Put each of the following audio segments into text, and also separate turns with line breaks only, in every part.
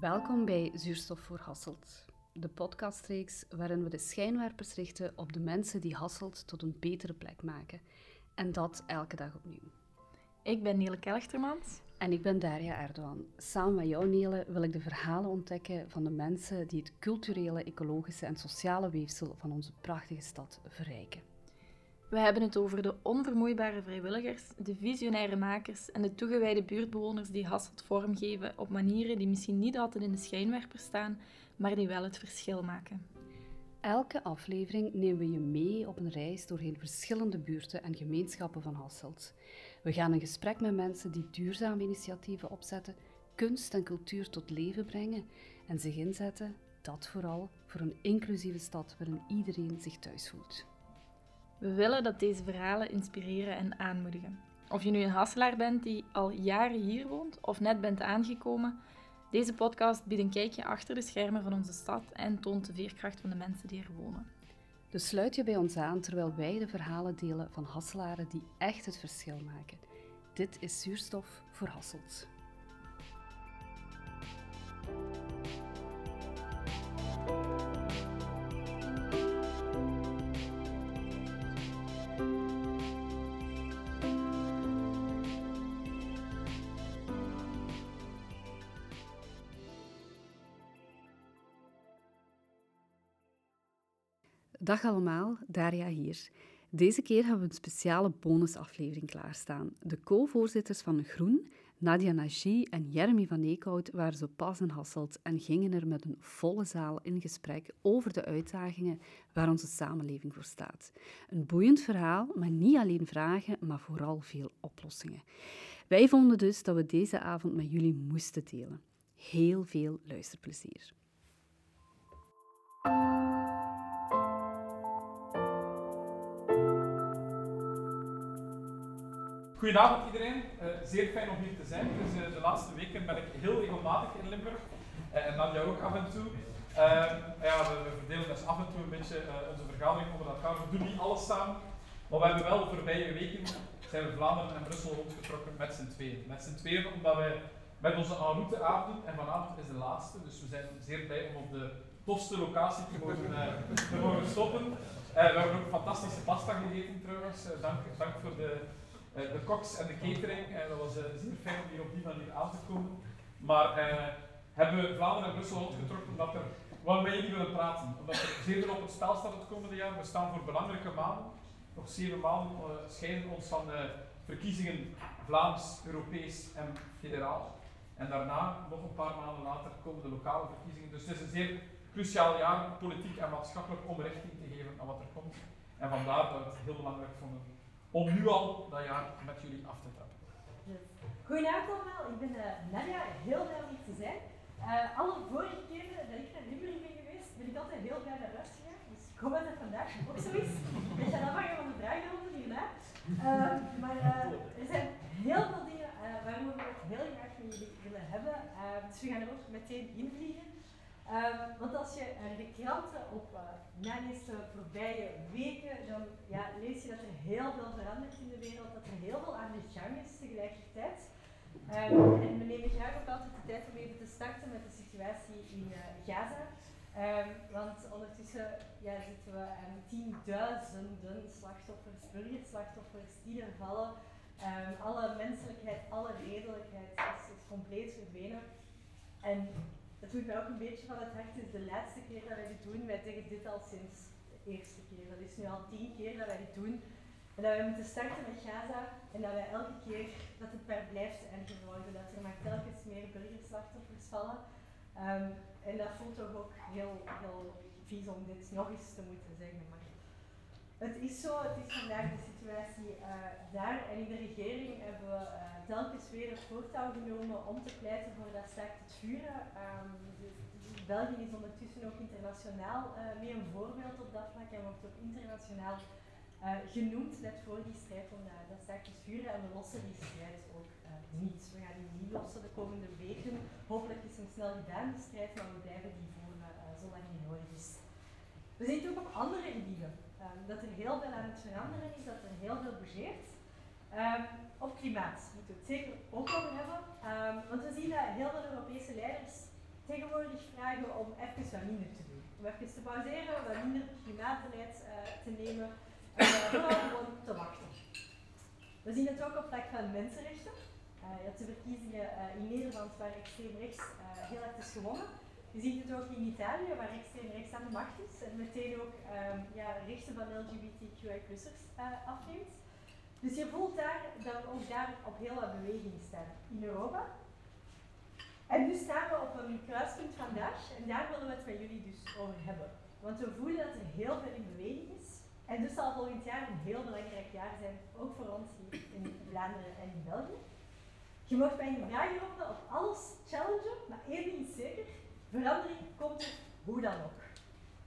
Welkom bij Zuurstof voor Hasselt, de podcastreeks waarin we de schijnwerpers richten op de mensen die Hasselt tot een betere plek maken. En dat elke dag opnieuw.
Ik ben Nele Kelchtermans.
En ik ben Daria Erdogan. Samen met jou, Nele, wil ik de verhalen ontdekken van de mensen die het culturele, ecologische en sociale weefsel van onze prachtige stad verrijken.
We hebben het over de onvermoeibare vrijwilligers, de visionaire makers en de toegewijde buurtbewoners die Hasselt vormgeven op manieren die misschien niet altijd in de schijnwerper staan, maar die wel het verschil maken.
Elke aflevering nemen we je mee op een reis doorheen verschillende buurten en gemeenschappen van Hasselt. We gaan in gesprek met mensen die duurzame initiatieven opzetten, kunst en cultuur tot leven brengen en zich inzetten, dat vooral, voor een inclusieve stad waarin iedereen zich thuis voelt.
We willen dat deze verhalen inspireren en aanmoedigen. Of je nu een Hasselaar bent die al jaren hier woont of net bent aangekomen, deze podcast biedt een kijkje achter de schermen van onze stad en toont de veerkracht van de mensen die er wonen.
Dus sluit je bij ons aan terwijl wij de verhalen delen van Hasselaren die echt het verschil maken. Dit is Zuurstof voor Hasselt. Dag allemaal, Daria hier. Deze keer hebben we een speciale bonusaflevering klaarstaan. De co-voorzitters van Groen, Nadia Nagy en Jeremy van Eekhout, waren zo pas in Hasselt en gingen er met een volle zaal in gesprek over de uitdagingen waar onze samenleving voor staat. Een boeiend verhaal, maar niet alleen vragen, maar vooral veel oplossingen. Wij vonden dus dat we deze avond met jullie moesten delen. Heel veel luisterplezier.
Goedenavond iedereen, uh, zeer fijn om hier te zijn. Dus, uh, de laatste weken ben ik heel regelmatig in Limburg uh, en Nadia ook af en toe. Ehm, ja, we, verdelen dus af en toe een beetje onze vergadering onder elkaar. We doen niet alles samen, maar we hebben wel de voorbije weken zijn we Vlaanderen en Brussel rondgetrokken met z'n tweeën. Met z'n tweeën omdat wij met onze route avond en vanavond is de laatste, dus we zijn zeer blij om op de tofste locatie te mogen, te mogen stoppen. we hebben ook fantastische pasta gegeten trouwens, dank, dank voor de de koks en de catering. Uh, dat was uh, zeer fijn om hier op die manier aan te komen. Maar hebben we Vlaanderen en Brussel rondgetrokken omdat er, waar wij jullie willen praten. Omdat er zeer veel op het spel staat het komende jaar. We staan voor belangrijke maanden. Nog zeven maanden scheiden ons van verkiezingen Vlaams, Europees en federaal. En daarna, nog een paar maanden later, komen de lokale verkiezingen. Dus het is een zeer cruciaal jaar, politiek en maatschappelijk, om richting te geven aan wat er komt. En vandaar dat we het heel belangrijk vonden om nu al dat jaar met jullie af te trappen.
Goedenavond allemaal, ik ben uh, Nadia, heel blij om hier te zijn. Uh, alle vorige keren dat ik naar Limburg ben geweest, ben ik altijd heel blij naar huis gegaan. Dus ik hoop dat dat vandaag ook zo is. Ik ga afhangen van de vragenronde hierna. Uh, maar er zijn heel veel dingen waarover we het heel graag met jullie willen hebben. dus we gaan er ook meteen invliegen. Um, want als je uh, de kranten op uh, naleest de voorbije weken, dan ja, lees je dat er heel veel verandert in de wereld, dat er heel veel aan de gang is tegelijkertijd. Um, en we nemen graag ook altijd de tijd om even te starten met de situatie in uh, Gaza. Um, want ondertussen ja, zitten we aan tienduizenden slachtoffers, burgerslachtoffers die er vallen. alle menselijkheid, alle redelijkheid is, is compleet verdwenen. En dat doet mij ook een beetje van het hart. Het is de laatste keer dat wij dit doen. Wij zeggen dit al sinds de eerste keer. Dat is nu al tien keer dat wij dit doen. En dat wij moeten starten met Gaza en dat wij elke keer dat het maar blijft erger worden. Dat er maar telkens meer burgerslachtoffers vallen. Um, en dat voelt toch ook heel, heel vies om dit nog eens te moeten zeggen. Maar het is zo, het is vandaag de situatie uh, daar. En in de regering hebben we uh, telkens weer het voortouw genomen om te pleiten voor dat staakt het vuren. Um, België is ondertussen ook internationaal uh, mee een voorbeeld op dat vlak en wordt ook internationaal genoemd net voor die strijd om dat staakt het vuren. En we lossen die strijd ook niet. We gaan die niet lossen de komende weken. Hopelijk is hem snel gedaan, die strijd, maar we blijven die voeren zolang die nodig is. We zien ook op andere gebieden. Um, dat er heel veel aan het veranderen is, dat er heel veel bougeert. Um, op klimaat moeten we het zeker ook over hebben. Um, want we zien dat heel veel Europese leiders tegenwoordig vragen om even wat minder te doen. Om even te pauzeren, wat minder klimaatbeleid uh, te nemen en gewoon te wachten. We zien het ook op vlak van mensenrechten. Uh, je hebt de verkiezingen in Nederland waar extreem rechts heel erg is gewonnen. Je ziet het ook in Italië, waar extreem rechts aan de macht is en meteen ook um, ja, rechten van LGBTQI-plussers afneemt. Dus je voelt daar dat we ook daar op heel wat beweging staan in Europa. En nu staan we op een kruispunt vandaag en daar willen we het met jullie dus over hebben. Want we voelen dat er heel veel in beweging is. En dus zal volgend jaar een heel belangrijk jaar zijn, ook voor ons hier in Vlaanderen en in België. Je mag mij vragen roepen op alles challengen, maar één ding is zeker, verandering komt er hoe dan ook.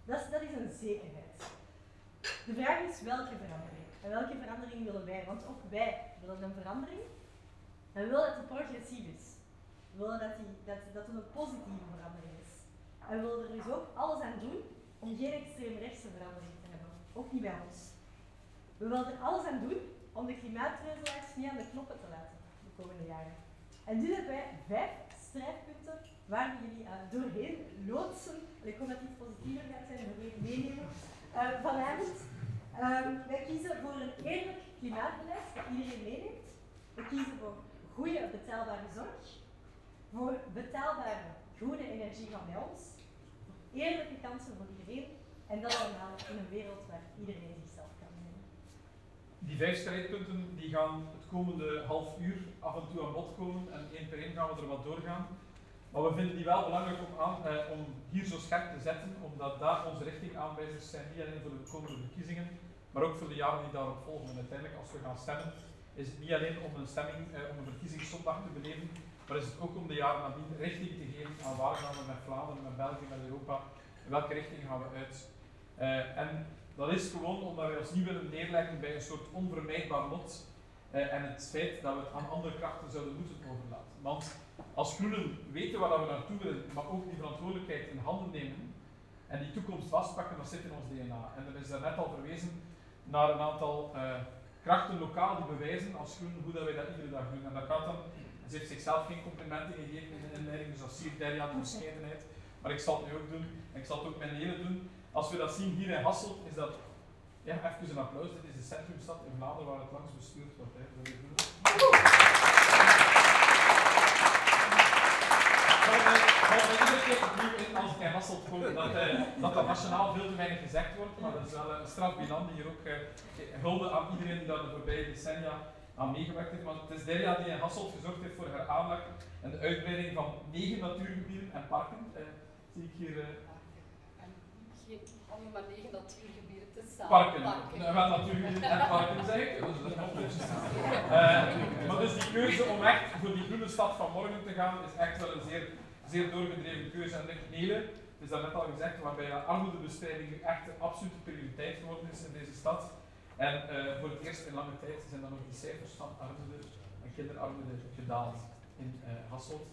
Dat is, dat is een zekerheid. De vraag is welke verandering? En welke verandering willen wij? Want ook wij willen een verandering. En we willen dat het progressief is. We willen dat, die, dat, dat het een positieve verandering is. En we willen er dus ook alles aan doen om geen extreemrechtse verandering te hebben. Ook niet bij ons. We willen er alles aan doen om de klimaatreuzelaars niet aan de knoppen te laten de komende jaren. En nu hebben wij vijf strijdpunten waar we jullie uh, doorheen loodsen. Ik hoop dat iets positiever gaat zijn en weer meenemen uh, vanavond. Um, wij kiezen voor een eerlijk klimaatbeleid dat iedereen meeneemt. We kiezen voor goede betaalbare zorg voor betaalbare groene energie van bij ons, eerlijke kansen voor iedereen en dat allemaal in een wereld waar iedereen zichzelf kan nemen.
Die vijf strijdpunten die gaan het komende half uur af en toe aan bod komen en één per één gaan we er wat doorgaan. Maar we vinden die wel belangrijk om, eh, om hier zo scherp te zetten, omdat daar onze richtingaanwijzers zijn, niet alleen voor de komende verkiezingen, maar ook voor de jaren die daarop volgen. En uiteindelijk, als we gaan stemmen, is het niet alleen om een stemming, eh, om een verkiezingszondag te beleven, maar is het ook om de jaren nadien richting te geven aan waar gaan we met Vlaanderen, met België, met Europa, in welke richting gaan we uit. Uh, en dat is gewoon omdat wij ons niet willen neerleggen bij een soort onvermijdbaar lot uh, en het feit dat we het aan andere krachten zouden moeten overlaten. Want als groenen weten waar we naartoe willen, maar ook die verantwoordelijkheid in handen nemen en die toekomst vastpakken, dat zit in ons DNA. En er is daarnet al verwezen naar een aantal uh, krachten lokaal die bewijzen als groen hoe dat wij dat iedere dag doen. En dat gaat dan ze heeft zichzelf geen complimenten gegeven in de inleiding, dus dat zie ik daar aan de bescheidenheid. Maar ik zal het nu ook doen en ik zal het ook met hele doen. Als we dat zien hier in Hasselt, is dat, ja, even een applaus, dit is de centrumstad in Vlaanderen waar het langs bestuurd wordt. Hè. Dat in als ik in Hasselt kom dat, dat dat nationaal veel te weinig gezegd wordt, maar dat is wel een strafbilan die hier ook uh, hulde aan iedereen die daar de voorbije decennia aan meegewerkt heeft. Want het is Delia die in Hasselt gezorgd heeft voor haar aanleg en de uitbreiding van negen natuurgebieden en parken. Eh, zie ik hier. Eh,
geen allemaal maar negen natuurgebieden te staan.
Parken. parken. Nou, natuurgebieden en parken zeg ik. Dus dat is nog uh, maar dus die keuze om echt voor die groene stad van morgen te gaan is echt wel een zeer, zeer doorgedreven keuze. En Nelen, het is dat net al gezegd, waarbij armoedebestrijding echt een absolute prioriteit geworden is in deze stad. En uh, voor het eerst in lange tijd zijn dan ook die cijfers van armoede en kinderarmoede gedaald in uh, Hasselt.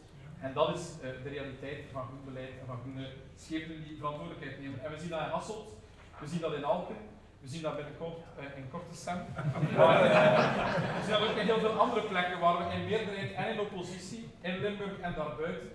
En dat is uh, de realiteit van groen beleid en van groene schepen die verantwoordelijkheid nemen. En we zien dat in Hasselt, we zien dat in Alpen, we zien dat binnenkort uh, in Kortestem. Maar we zien dat ook in heel veel andere plekken waar we in meerderheid en in oppositie, in Limburg en daarbuiten,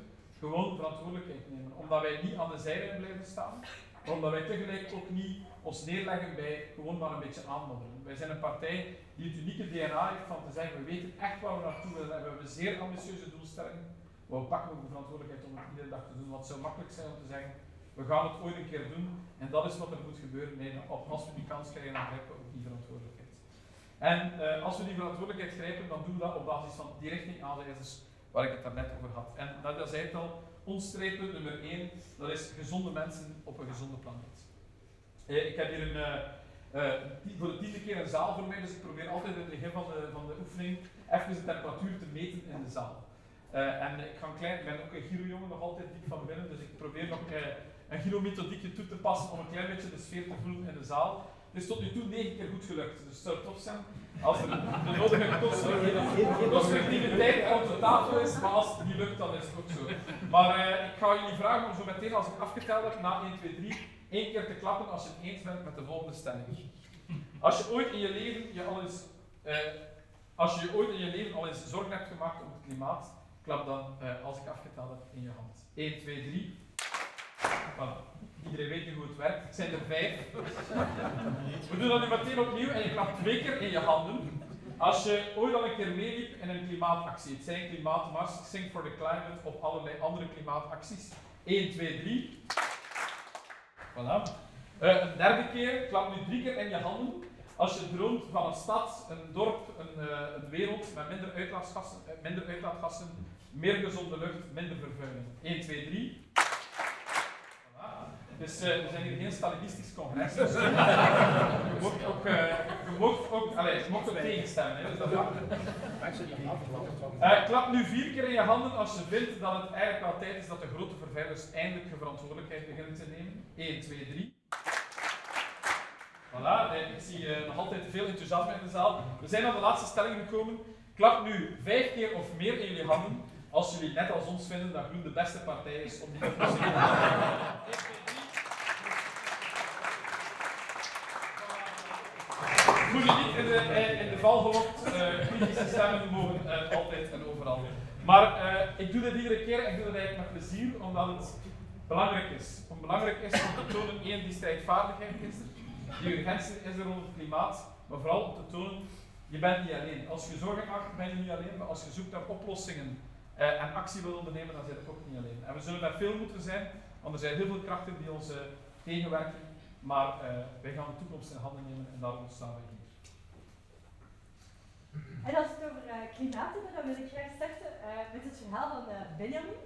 gewoon verantwoordelijkheid nemen. Omdat wij niet aan de zijlijn blijven staan, maar omdat wij tegelijk ook niet ons neerleggen bij gewoon maar een beetje aanmodderen. Wij zijn een partij die het unieke DNA heeft van te zeggen, we weten echt waar we naartoe willen. We hebben zeer ambitieuze doelstellingen. We pakken ook de verantwoordelijkheid om het iedere dag te doen. Het zou makkelijk zijn om te zeggen, we gaan het ooit een keer doen. En dat is wat er moet gebeuren. Nee, als we die kans krijgen, dan grijpen we ook die verantwoordelijkheid. En uh, als we die verantwoordelijkheid grijpen, dan doen we dat op basis van die richting aanwijzers waar ik het daarnet over had. En dat zei het al, ons streeppunt nummer 1, dat is gezonde mensen op een gezonde planeet. Eh, ik heb hier een, uh, voor de tiende keer een zaal voor mij, dus ik probeer altijd in het begin van de, van de oefening even de temperatuur te meten in de zaal. en ik ga klein, ben ook een gyrojongen nog altijd diep van binnen, dus ik probeer nog een gyromethodiekje toe te passen om een klein beetje de sfeer te voelen in de zaal. Het is tot nu toe negen keer goed gelukt, dus het zou tof zijn als er de nodige constructiviteit op de tafel is, maar als het niet lukt, dan is het ook zo. Maar uh, ik ga jullie vragen om zo meteen, als ik afgeteld heb, na 1, 2, 3, één keer te klappen als je het eens bent met de volgende stelling. Als je ooit in je leven je al eens, uh, als je ooit in je leven al eens zorgen hebt gemaakt om het klimaat, klap dan, eh, als ik afgeteld heb, in je hand. 1, 2, 3. Voilà. Iedereen weet nu hoe het werkt. Het zijn er vijf. We doen dat nu meteen opnieuw en je klapt twee keer in je handen. Als je ooit al een keer meeliep in een klimaatactie, het zijn klimaatmars, Sing for the Climate of allerlei andere klimaatacties. 1, 2, 3. Voilà. Eh, een derde keer, klap nu drie keer in je handen. Als je droomt van een stad, een dorp, een, eh, een wereld met minder uitlaatgassen, eh, minder uitlaatgassen, meer gezonde lucht, minder vervuiling. 1, 2, 3. Dus eh, we zijn hier geen Stalinistisch congres. Dus, je mocht ook, eh, je mocht ook, allez, je mocht ook tegenstemmen. Hè, dus dat. Eh, klap nu vier keer in je handen als je vindt dat het eigenlijk wel tijd is dat de grote vervuilers eindelijk de verantwoordelijkheid beginnen te nemen. 1, 2, 3. Voilà, ik zie nog altijd veel enthousiasme in de zaal. We zijn aan de laatste stelling gekomen. Klap nu vijf keer of meer in jullie handen als jullie net als ons vinden dat Groen de beste partij is om die te je niet in de, eh, in de val gelokt. eh, kritische stemmen mogen eh, altijd en overal. Maar eh, ik doe dit iedere keer en ik doe dat eigenlijk met plezier, omdat het belangrijk is. Om belangrijk is om te tonen, één, die strijdvaardigheid is er, die urgentie is er rond het klimaat, maar vooral om te tonen, je bent niet alleen. Als je zorgen maakt, ben je niet alleen, maar als je zoekt naar oplossingen eh, en actie wil ondernemen, dan zijn je ook niet alleen. En we zullen met veel moeten zijn, want er zijn heel veel krachten die ons eh, tegenwerken, maar eh, wij gaan de toekomst in handen nemen en daarom staan we hier.
En als het over eh, klimaat hebben, dan wil ik graag starten eh, met het verhaal van eh, Benjamin.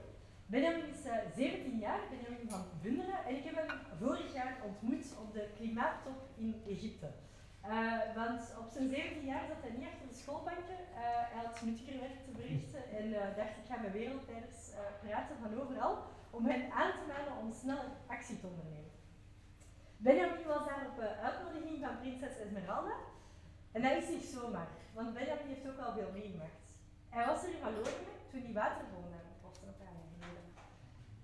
Benjamin is eh, 17 jaar, Benjamin van Bunderen, en ik heb hem vorig jaar ontmoet op de klimaattop in Egypte. Want op zijn 17 jaar zat hij niet achter de schoolbanken. Eh, hij had nuttiger werk te verrichten en dacht ik ga met wereldleiders praten van overal om hen aan te manen om snel actie te ondernemen. Benjamin was daar op uitnodiging van prinses Esmeralda en dat is niet zomaar, want Benjamin heeft ook al veel meegemaakt. Hij was er in Wallonië toen die waterbom daar ontplofte een paar jaar geleden.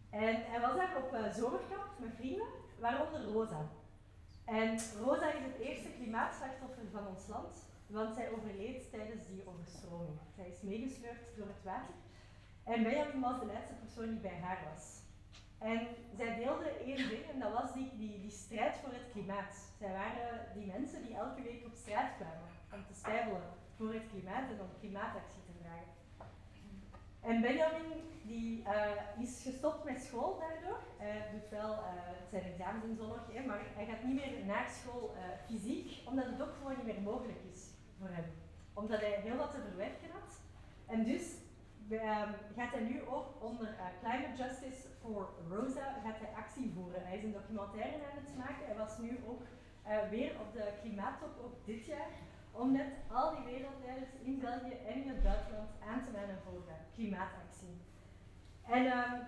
En hij was daar op eh, zomerkamp met vrienden, waaronder Rosa. En Rosa is het eerste klimaatslachtoffer van ons land, want zij overleed tijdens die overstroming. Zij is meegesleurd door het water. En Benjamin was de laatste persoon die bij haar was. En zij deelden één ding, en dat was die, die, die strijd voor het klimaat. Zij waren die mensen die elke week op straat kwamen om te stijvelen voor het klimaat en om klimaatactie te vragen. En Benjamin die, eh, is gestopt met school daardoor. Hij doet wel eh, zijn examens en zo maar hij gaat niet meer naar school eh, fysiek, omdat het ook gewoon niet meer mogelijk is voor hem. Omdat hij heel wat te verwerken had. En dus ehm, gaat hij nu ook onder eh, Climate Justice for Rosa gaat hij actie voeren. Hij is een documentaire aan het maken. Hij was nu ook eh, weer op de klimaattop, ook dit jaar, om net al die wereldleiders in België en in het buitenland aan te manen voor klimaatactie. En ehm,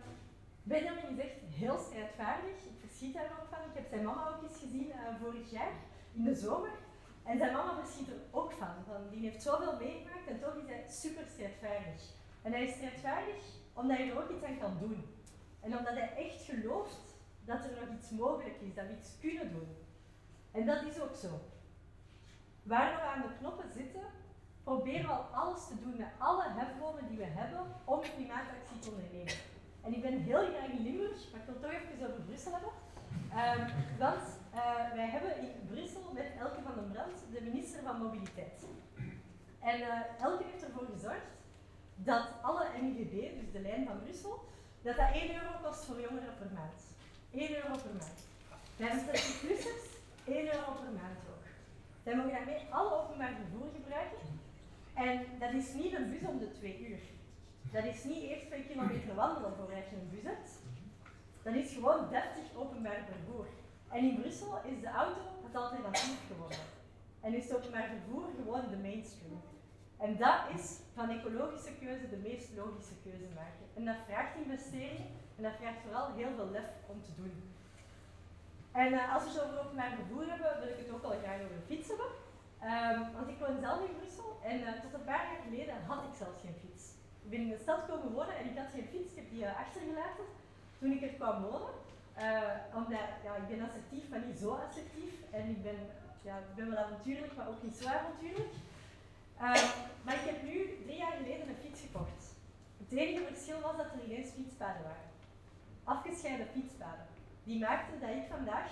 Benjamin is echt heel strijdvaardig. Ik verschiet daar ook van. Ik heb zijn mama ook eens gezien eh, vorig jaar in de zomer. En zijn mama verschiet er ook van. van. Die heeft zoveel meegemaakt en toch is hij super strijdvaardig. En hij is strijdvaardig omdat hij er ook iets aan kan doen. En omdat hij echt gelooft dat er nog iets mogelijk is, dat we iets kunnen doen. En dat is ook zo. Waar we aan de knoppen zitten, proberen we al alles te doen met alle hefbomen die we hebben om klimaatactie te ondernemen. En ik ben heel graag in Limburg, maar ik wil toch even over Brussel hebben. Ehm, want eh, wij hebben in Brussel met Elke van den Brand de minister van Mobiliteit. En eh, Elke heeft ervoor gezorgd dat alle MGB, dus de lijn van Brussel, dat dat 1 euro kost voor jongeren per maand. 1 euro per maand. Bij de 60-plussers 1 euro per maand ook. Zij mogen daarmee alle openbaar vervoer gebruiken. En dat is niet een bus om de twee uur. Dat is niet eerst twee kilometer wandelen voordat je een bus hebt. Dat is gewoon 30 openbaar vervoer. En in Brussel is de auto het alternatief geworden. En is het openbaar vervoer gewoon de mainstream. En dat is van ecologische keuze de meest logische keuze maken. En dat vraagt investering en dat vraagt vooral heel veel lef om te doen. En eh, als we het over openbaar vervoer hebben, wil ik het ook wel graag over fiets hebben. Ehm, want ik woon zelf in Brussel en eh, tot een paar jaar geleden had ik zelfs geen fiets. Ik ben in de stad komen wonen en ik had geen fiets, ik heb die eh, achtergelaten toen ik er kwam wonen. Omdat ja, ik ben assertief, maar niet zo assertief. En ik ben, ja, ik ben wel avontuurlijk, maar ook niet zo avontuurlijk. Ehm, maar ik heb nu drie jaar geleden een fiets gekocht. Het enige verschil was dat er ineens fietspaden waren. Afgescheiden fietspaden. Die maakten dat ik vandaag,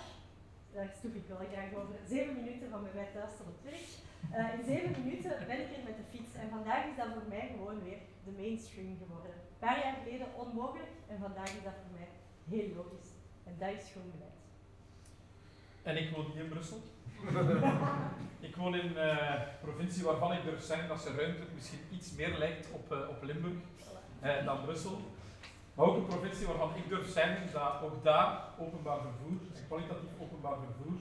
daar stoef ik wel graag over, zeven minuten van bij mij thuis tot het werk. Uh, in zeven minuten ben ik er met de fiets en vandaag is dat voor mij gewoon weer de mainstream geworden. Een paar jaar geleden onmogelijk en vandaag is dat voor mij heel logisch. En dat is gewoon beleid.
En ik woon niet in Brussel. ik woon in een uh, provincie waarvan ik durf zeggen dat ze ruimtelijk misschien iets meer lijkt op, uh, op Limburg uh, dan Brussel. Maar ook een provincie waarvan ik durf zeggen dat ook daar openbaar vervoer, kwalitatief openbaar vervoer,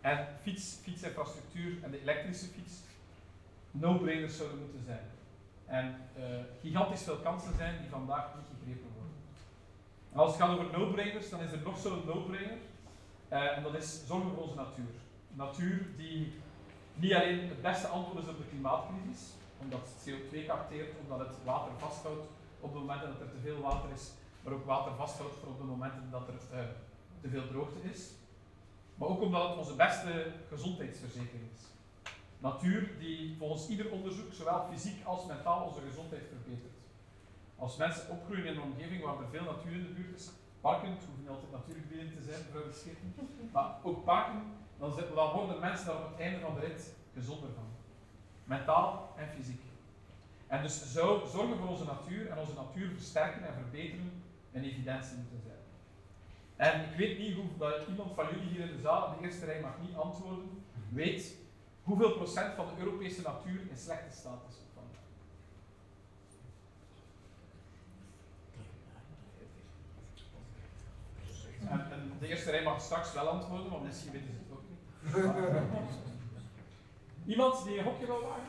en fiets, fietsinfrastructuur en de elektrische fiets no-brainers zouden moeten zijn. En gigantisch veel kansen zijn die vandaag niet gegrepen worden. En als het gaat over no-brainers, dan is er nog zo'n no-brainer. En dat is zorgen voor onze natuur. Natuur die niet alleen het beste antwoord is op de klimaatcrisis, omdat het CO2 capteert, omdat het water vasthoudt op de momenten dat er te veel water is, maar ook water vasthoudt voor op de momenten dat er uh, te veel droogte is. Maar ook omdat het onze beste gezondheidsverzekering is. Natuur die volgens ieder onderzoek zowel fysiek als mentaal onze gezondheid verbetert. Als mensen opgroeien in een omgeving waar er veel natuur in de buurt is, parken, het hoeven niet altijd natuurgebieden te zijn, maar ook parken, dan, dan worden mensen daar op het einde van de rit gezonder van. Mentaal en fysiek. En dus zou zorgen voor onze natuur en onze natuur versterken en verbeteren een evidentie moeten zijn. En ik weet niet hoe iemand van jullie hier in de zaal, de eerste rij mag niet antwoorden, weet hoeveel procent van de Europese natuur in slechte staat is. En, en, de eerste rij mag straks wel antwoorden, want misschien weten ze. Iemand die een hokje wil wagen?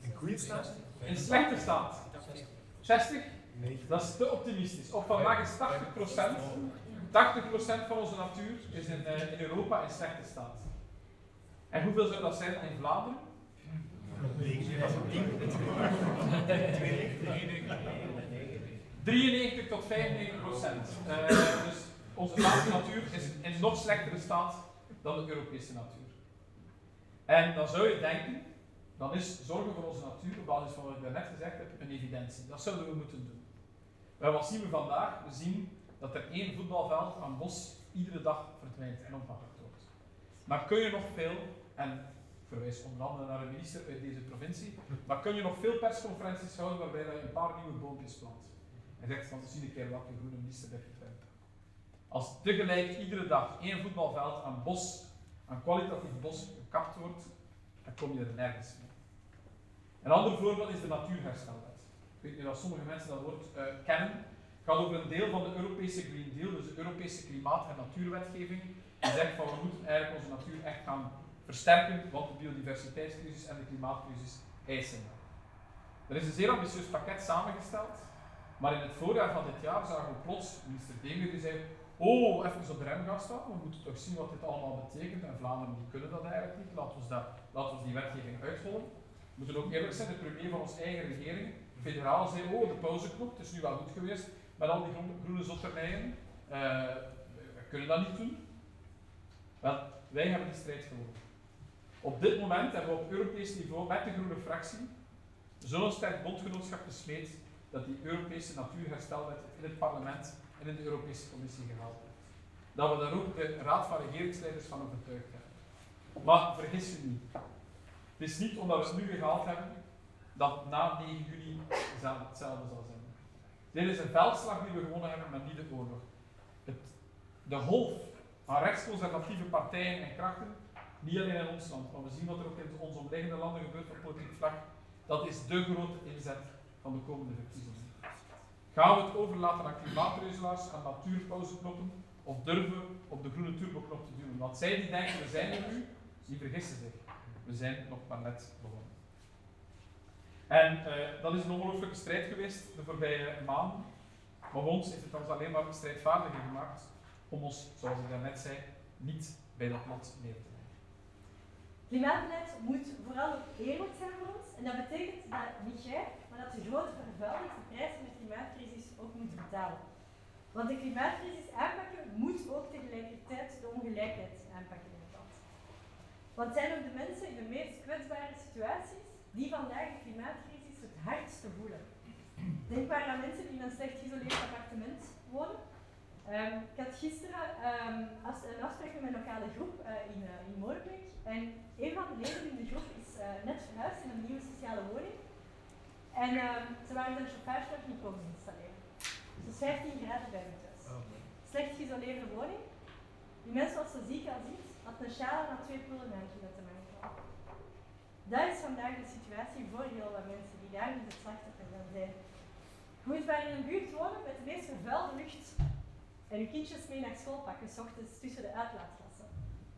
In goede staat?
In slechte staat. 60? Dat is te optimistisch. Op vandaag is 80%, 80% van onze natuur is in, uh, in Europa in slechte staat. En hoeveel zou dat zijn in Vlaanderen? 93 tot 95 procent. Uh, dus onze Vlaamse natuur is in nog slechtere staat dan de Europese natuur. En dan zou je denken, dan is zorgen voor onze natuur, op basis van wat ik daarnet gezegd heb, een evidentie. Dat zouden we moeten doen. Maar wat zien we vandaag? We zien dat er één voetbalveld aan bos iedere dag verdwijnt en omgepakt wordt. Maar kun je nog veel, en verwijs onder andere naar een minister uit deze provincie, maar kun je nog veel persconferenties houden waarbij je een paar nieuwe boompjes plant? En zegt van, zie een keer welke groene minister dat je. Als tegelijk iedere dag één voetbalveld aan bos, aan kwalitatief bos gekapt wordt, dan kom je er nergens mee. Een ander voorbeeld is de natuurherstelwet. Ik weet niet of sommige mensen dat woord uh, kennen. Het gaat over een deel van de Europese Green Deal, dus de Europese klimaat- en natuurwetgeving. Die zegt van we moeten eigenlijk onze natuur echt gaan versterken, want de biodiversiteitscrisis en de klimaatcrisis eisen Er is een zeer ambitieus pakket samengesteld, maar in het voorjaar van dit jaar zagen we plots minister die zei oh, even op de rem gaan staan, we moeten toch zien wat dit allemaal betekent en Vlaanderen die kunnen dat eigenlijk niet, laten we, dat, laten we die wetgeving uithollen. We moeten ook eerlijk zijn, de premier van onze eigen regering federaal zei, oh, de pauzeknop, het is nu wel goed geweest met al die groene, groene. Uh, we kunnen dat niet doen. Wij hebben die strijd gewonnen. Op dit moment hebben we op Europees niveau met de groene fractie zo'n sterk bondgenootschap gesmeed dat die Europese natuurherstelwet in het parlement en in de Europese Commissie gehaald. Dat we daar ook de Raad van Regeringsleiders van overtuigd hebben. Maar vergis je niet. Het is niet omdat we het nu gehaald hebben dat na 9 juni hetzelfde zal zijn. Dit is een veldslag die we gewonnen hebben, maar niet de oorlog. Het, de golf van rechtsconservatieve partijen en krachten, niet alleen in ons land, maar we zien wat er ook in onze omliggende landen gebeurt op politiek vlak, dat is de grote inzet van de komende verkiezingen. Gaan we het overlaten aan klimaatreuzelaars, aan natuurpauzeknoppen, of durven op de groene turboknop te duwen? Want zij die denken, we zijn er nu, die vergissen zich. We zijn nog maar net begonnen. En uh, dat is een ongelooflijke strijd geweest de voorbije maanden. Maar ons heeft het ons alleen maar strijdvaardiger gemaakt om ons, zoals ik daarnet zei, niet bij dat lot neer te leggen.
Klimaatbeleid moet vooral ook eerlijk zijn voor ons. En dat betekent dat maar dat de grote vervuilers de prijs van de klimaatcrisis ook moet betalen. Want de klimaatcrisis aanpakken moet ook tegelijkertijd de ongelijkheid aanpakken in het land. Want zijn ook de mensen in de meest kwetsbare situaties die vandaag de klimaatcrisis het hardste voelen. Denk maar aan mensen die in een slecht geïsoleerd appartement wonen. Ehm, ik had gisteren um, een afspraak met mijn lokale groep uh, in, uh, in Molenbeek. En een van de leden in de groep is uh, net verhuisd in een nieuwe sociale woning. En ehm, ze waren zijn chauffage nog niet komen installeren. Dus 15 graden bij het thuis. Slecht geïsoleerde woning. Die mensen was zo ziek als iets, had een sjaal en twee pullen met te maken. Dat is vandaag de situatie voor heel wat mensen die daar in het slachtoffer van zijn. Je moet maar in een buurt wonen met de meest vervuilde lucht en je kindjes mee naar school pakken, s ochtends tussen de uitlaatgassen.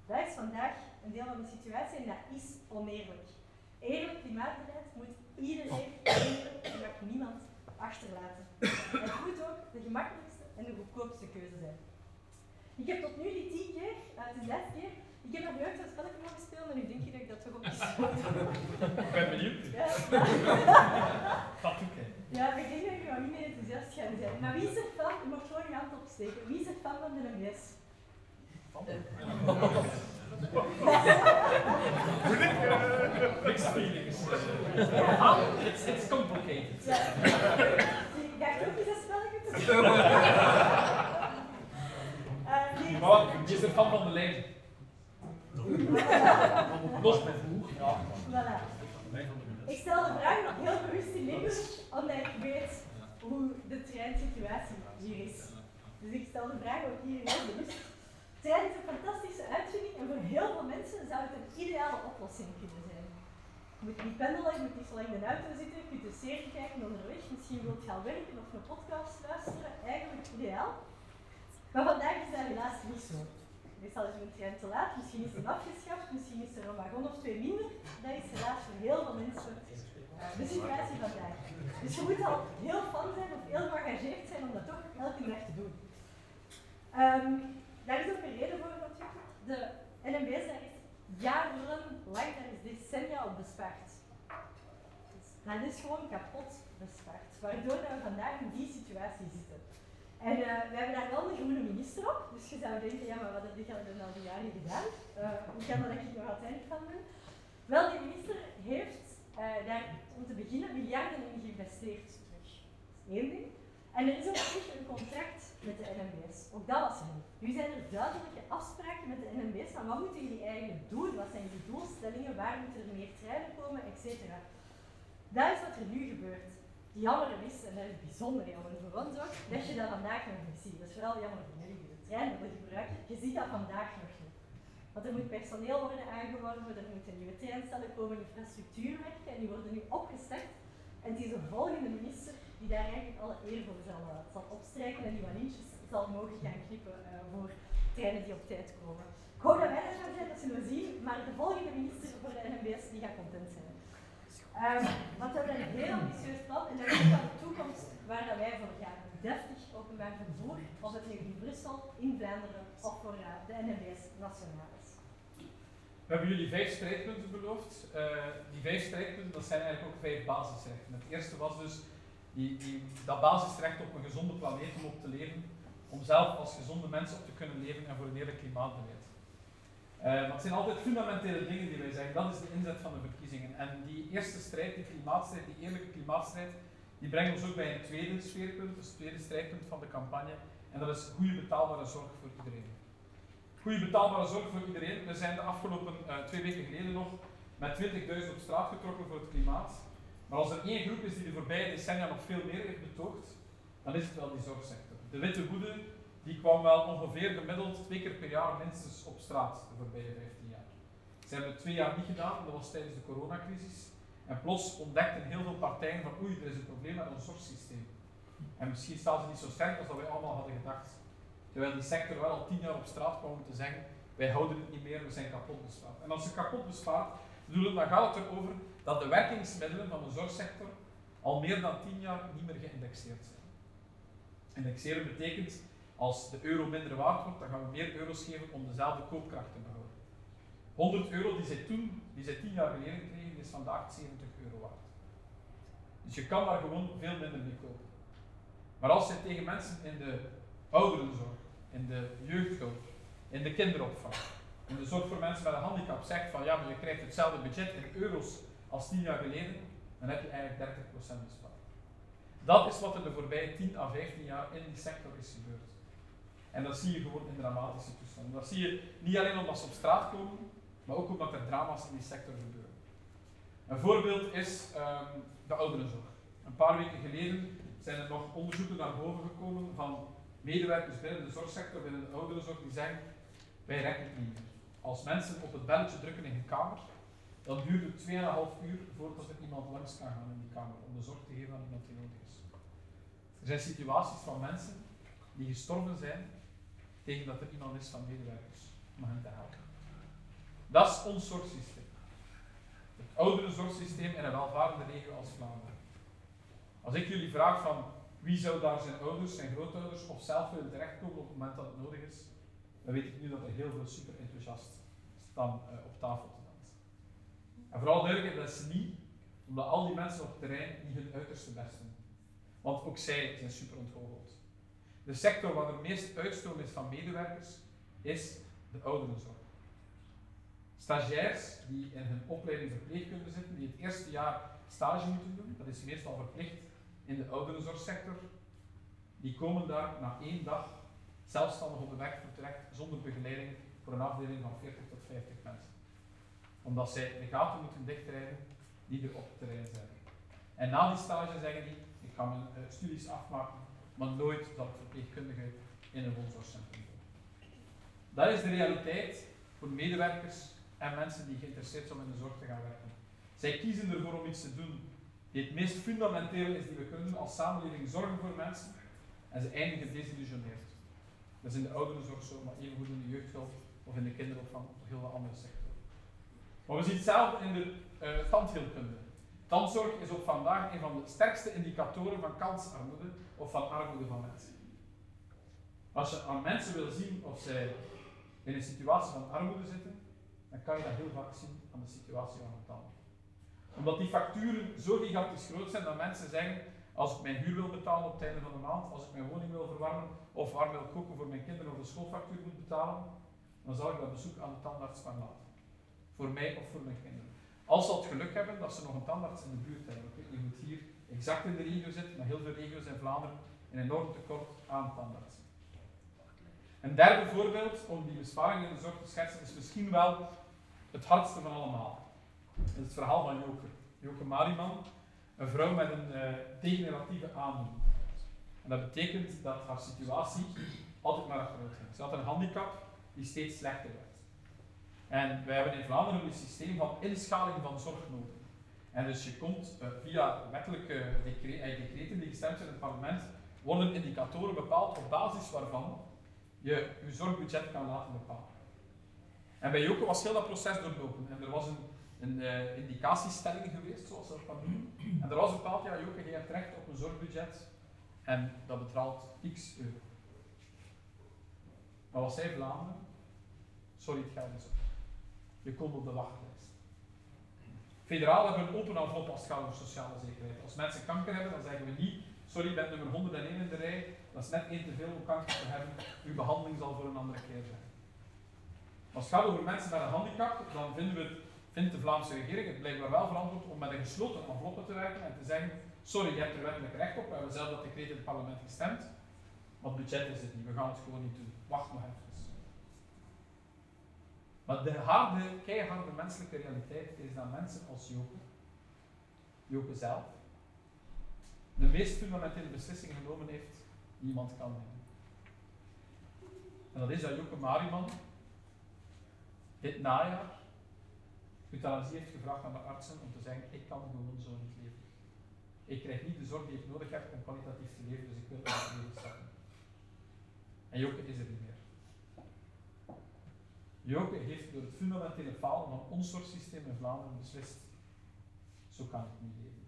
Dat is vandaag een deel van de situatie en dat is oneerlijk. Eerlijk klimaatbeleid moet iedereen delen en mag niemand achterlaten. Het moet ook de gemakkelijkste en de goedkoopste keuze zijn. Ik heb tot nu die tien keer, uh, het is de laatste keer, ik heb nog nooit zo'n spelletje mogen spelen en nu denk je dat ik dat toch op is.
Ik ben benieuwd.
Ja,
Dat doe ik.
ja, ik denk dat ik nog niet meer enthousiast ga zijn. Maar wie is er fan? Je mag gewoon je hand opsteken. Wie is er fan van de NMS?
Mixed feelings. It's, it's complicated.
Ik ook eens een spelletje te
wat, wie is er fan van de lijn? Los met hoe? Ja.
Ik stel de vraag nog heel bewust in Limburg, omdat ik weet hoe de treinsituatie hier is. Dus ik stel de vraag ook hier heel bewust. Is een fantastische uitvinding en voor heel veel mensen zou het een ideale oplossing kunnen zijn. Je moet niet pendelen, je moet niet zo lang in de auto zitten, je kunt een serie kijken onderweg, misschien wilt je gaan werken of een podcast luisteren, eigenlijk ideaal. Maar vandaag is dat helaas niet zo. Meestal is een trein te laat, misschien is het afgeschaft, misschien is er een wagon of twee minder. Dat is helaas voor heel veel mensen de situatie vandaag. Dus je moet al heel fan zijn of heel geëngageerd zijn om dat toch elke dag te doen. Um, daar is ook een reden voor natuurlijk. De NMB's is jarenlang, daar is decennia op bespaard. Dus dat is gewoon kapot bespaard, waardoor we vandaag in die situatie zitten. En uh, we hebben daar wel een groene minister op, dus je zou denken, ja maar wat heb ik al die jaren gedaan? Uh, hoe kan dat ik nog altijd van doen? Wel, die minister heeft uh, daar om te beginnen miljarden in geïnvesteerd terug. Dat is één ding. En er is ook een contract met de NMB's. Ook dat was er. Nu zijn er duidelijke afspraken met de NMB's van wat moeten jullie eigenlijk doen, wat zijn jullie doelstellingen, waar moeten er meer treinen komen, etc. Dat is wat er nu gebeurt. Jammer is, en dat is bijzonder jammer voor dat je dat vandaag nog niet ziet. Dat is vooral jammer voor jullie die de trein willen gebruiken. Je ziet dat vandaag nog niet. Want er moet personeel worden aangeworven, er moeten nieuwe treinstellen komen, infrastructuur werken en die worden nu opgestart. En het is de volgende minister die daar eigenlijk alle eer voor zal, uh, zal opstrijken en die wat zal mogen gaan knippen uh, voor treinen die op tijd komen. Ik hoop dat wij gaan zijn, dat zullen we zien, maar de volgende minister voor de NMBS die gaat content zijn. Um, want we hebben een heel ambitieus plan en dat is ook de toekomst waar dat wij voor gaan. Deftig openbaar vervoer, of het nu in Brussel, in Vlaanderen of voor uh, de NMBS nationaal is.
We hebben jullie vijf strijdpunten beloofd. Uh, die vijf strijdpunten, dat zijn eigenlijk ook vijf basisrechten. Het eerste was dus die, die, dat basisrecht op een gezonde planeet om op te leven, om zelf als gezonde mens op te kunnen leven en voor een eerlijk klimaatbeleid. Uh, maar het zijn altijd fundamentele dingen die wij zeggen. Dat is de inzet van de verkiezingen. En die eerste strijd, die klimaatstrijd, die eerlijke klimaatstrijd, die brengt ons ook bij een tweede sfeerpunt, dus het tweede strijdpunt van de campagne. En dat is goede betaalbare zorg voor iedereen. Goede betaalbare zorg voor iedereen. We zijn de afgelopen uh, twee weken geleden nog met 20.000 op straat getrokken voor het klimaat. Maar als er één groep is die de voorbije decennia nog veel meer heeft betoogd, dan is het wel die zorgsector. De witte woede die kwam wel ongeveer gemiddeld twee keer per jaar minstens op straat de voorbije 15 jaar. Ze hebben het twee jaar niet gedaan, dat was tijdens de coronacrisis. En plots ontdekten heel veel partijen van oei, er is een probleem met ons zorgsysteem. En misschien staan ze niet zo sterk als wij allemaal hadden gedacht. Terwijl die sector wel al tien jaar op straat kwam om te zeggen, wij houden het niet meer, we zijn kapot bespaard. En als ze kapot bespaart, dan gaat het erover dat de werkingsmiddelen van de zorgsector al meer dan tien jaar niet meer geïndexeerd zijn. Indexeren betekent als de euro minder waard wordt, dan gaan we meer euro's geven om dezelfde koopkracht te behouden. 100 euro die zij toen, die zij 10 jaar geleden kregen, is vandaag 70 euro waard. Dus je kan daar gewoon veel minder mee kopen. Maar als je tegen mensen in de ouderenzorg, in de jeugdhulp, in de kinderopvang, in de zorg voor mensen met een handicap zegt van ja, maar je krijgt hetzelfde budget in euro's als 10 jaar geleden, dan heb je eigenlijk 30% bespaard. Dat is wat er de voorbije 10 à 15 jaar in die sector is gebeurd. En dat zie je gewoon in dramatische toestanden. Dat zie je niet alleen omdat ze op straat komen, maar ook omdat er drama's in die sector gebeuren. Een voorbeeld is um, de ouderenzorg. Een paar weken geleden zijn er nog onderzoeken naar boven gekomen van medewerkers binnen de zorgsector, binnen de ouderenzorg, die zeggen, wij rekken het niet meer. Als mensen op het belletje drukken in een kamer, dan duurt het 2,5 uur voordat er iemand langs kan gaan in die kamer om de zorg te geven aan iemand die nodig. Er zijn situaties van mensen die gestorven zijn tegen dat er iemand is van medewerkers om hen te helpen. Dat is ons zorgsysteem. Het oudere zorgsysteem in een welvarende regio als Vlaanderen. Als ik jullie vraag van wie zou daar zijn ouders, zijn grootouders of zelf willen terechtkomen op het moment dat het nodig is, dan weet ik nu dat er heel veel super enthousiast staan uh, op tafel te. En vooral duidelijk, dat is niet omdat al die mensen op het terrein niet hun uiterste best doen. Want ook zij zijn super. De sector waar de meest uitstroom is van medewerkers is de ouderenzorg. Stagiairs die in hun opleiding verpleegkunde zitten, die het eerste jaar stage moeten doen, dat is meestal verplicht in de ouderenzorgsector, die komen daar na één dag zelfstandig op de werkvloer terecht zonder begeleiding voor een afdeling van 40 tot 50 mensen. Omdat zij de gaten moeten dichtrijden die er op het terrein zijn. En na die stage zeggen die, ik ga mijn uh, studies afmaken, maar nooit dat verpleegkundige in een woonzorgcentrum kom. Dat is de realiteit voor medewerkers en mensen die geïnteresseerd zijn om in de zorg te gaan werken. Zij kiezen ervoor om iets te doen die het meest fundamenteel is die we kunnen als samenleving zorgen voor mensen en ze eindigen gedesillusioneerd. Dat is in de ouderenzorg zo, maar evengoed in de jeugdhulp of in de kinderopvang of heel wat andere sectoren. Maar we zien hetzelfde in de uh, tandheelkunde. Tandzorg is ook vandaag een van de sterkste indicatoren van kansarmoede of van armoede van mensen. Als je aan mensen wil zien of zij in een situatie van armoede zitten, dan kan je dat heel vaak zien aan de situatie van een tand. Omdat die facturen zo gigantisch groot zijn dat mensen zeggen, als ik mijn huur wil betalen op het einde van de maand, als ik mijn woning wil verwarmen of warm wil koken voor mijn kinderen of de schoolfactuur moet betalen, dan zal ik dat bezoek aan de tandarts van laten. Voor mij of voor mijn kinderen. Als ze het geluk hebben dat ze nog een tandarts in de buurt hebben. Ik weet niet hoe het hier exact in de regio zit, maar heel veel regio's in Vlaanderen een enorm tekort aan tandartsen. Een derde voorbeeld om die besparingen in de zorg te schetsen is misschien wel het hardste van allemaal. Is het verhaal van Joke. Joke Mariman, een vrouw met een uh, degeneratieve aandoening. En dat betekent dat haar situatie altijd maar achteruit ging. Ze had een handicap die steeds slechter werd. En wij hebben in Vlaanderen een systeem van inschaling van zorgnoden. En dus je komt uh, via wettelijke uh, decreten die gestemd zijn in het parlement, worden indicatoren bepaald op basis waarvan je je zorgbudget kan laten bepalen. En bij Joko was heel dat proces doorlopen. En er was een, een uh, indicatiestelling geweest, zoals dat kan noemen. En er was bepaald, ja Joke, je hebt recht op een zorgbudget en dat betaalt x euro. Maar wat zei Vlaanderen? Sorry, het gaat niet zo. Je komt op de wachtlijst. Federaal hebben een open envelop als het gaat over sociale zekerheid. Als mensen kanker hebben, dan zeggen we niet, sorry, je bent nummer 101 in de rij, dat is net één te veel om kanker te hebben, uw behandeling zal voor een andere keer zijn. Als het gaat over mensen met een handicap, dan vinden we het, vindt de Vlaamse regering het blijkbaar wel verantwoord om met een gesloten enveloppe te werken en te zeggen, sorry, je hebt er wettelijk recht op, we hebben zelf dat decreet in het parlement gestemd, maar het budget is het niet, we gaan het gewoon niet doen. Wacht nog even. Maar de harde, keiharde menselijke realiteit is dat mensen als Joke, Joke zelf, de meest fundamentele beslissing genomen heeft die iemand kan nemen. En dat is dat Joke Mariman dit najaar euthanasie heeft gevraagd aan de artsen om te zeggen, ik kan gewoon zo niet leven. Ik krijg niet de zorg die ik nodig heb om kwalitatief te leven, dus ik wil het leven starten. En Joke is er niet meer. Joke heeft door het fundamentele falen van ons zorgsysteem in Vlaanderen beslist, zo kan ik niet leven.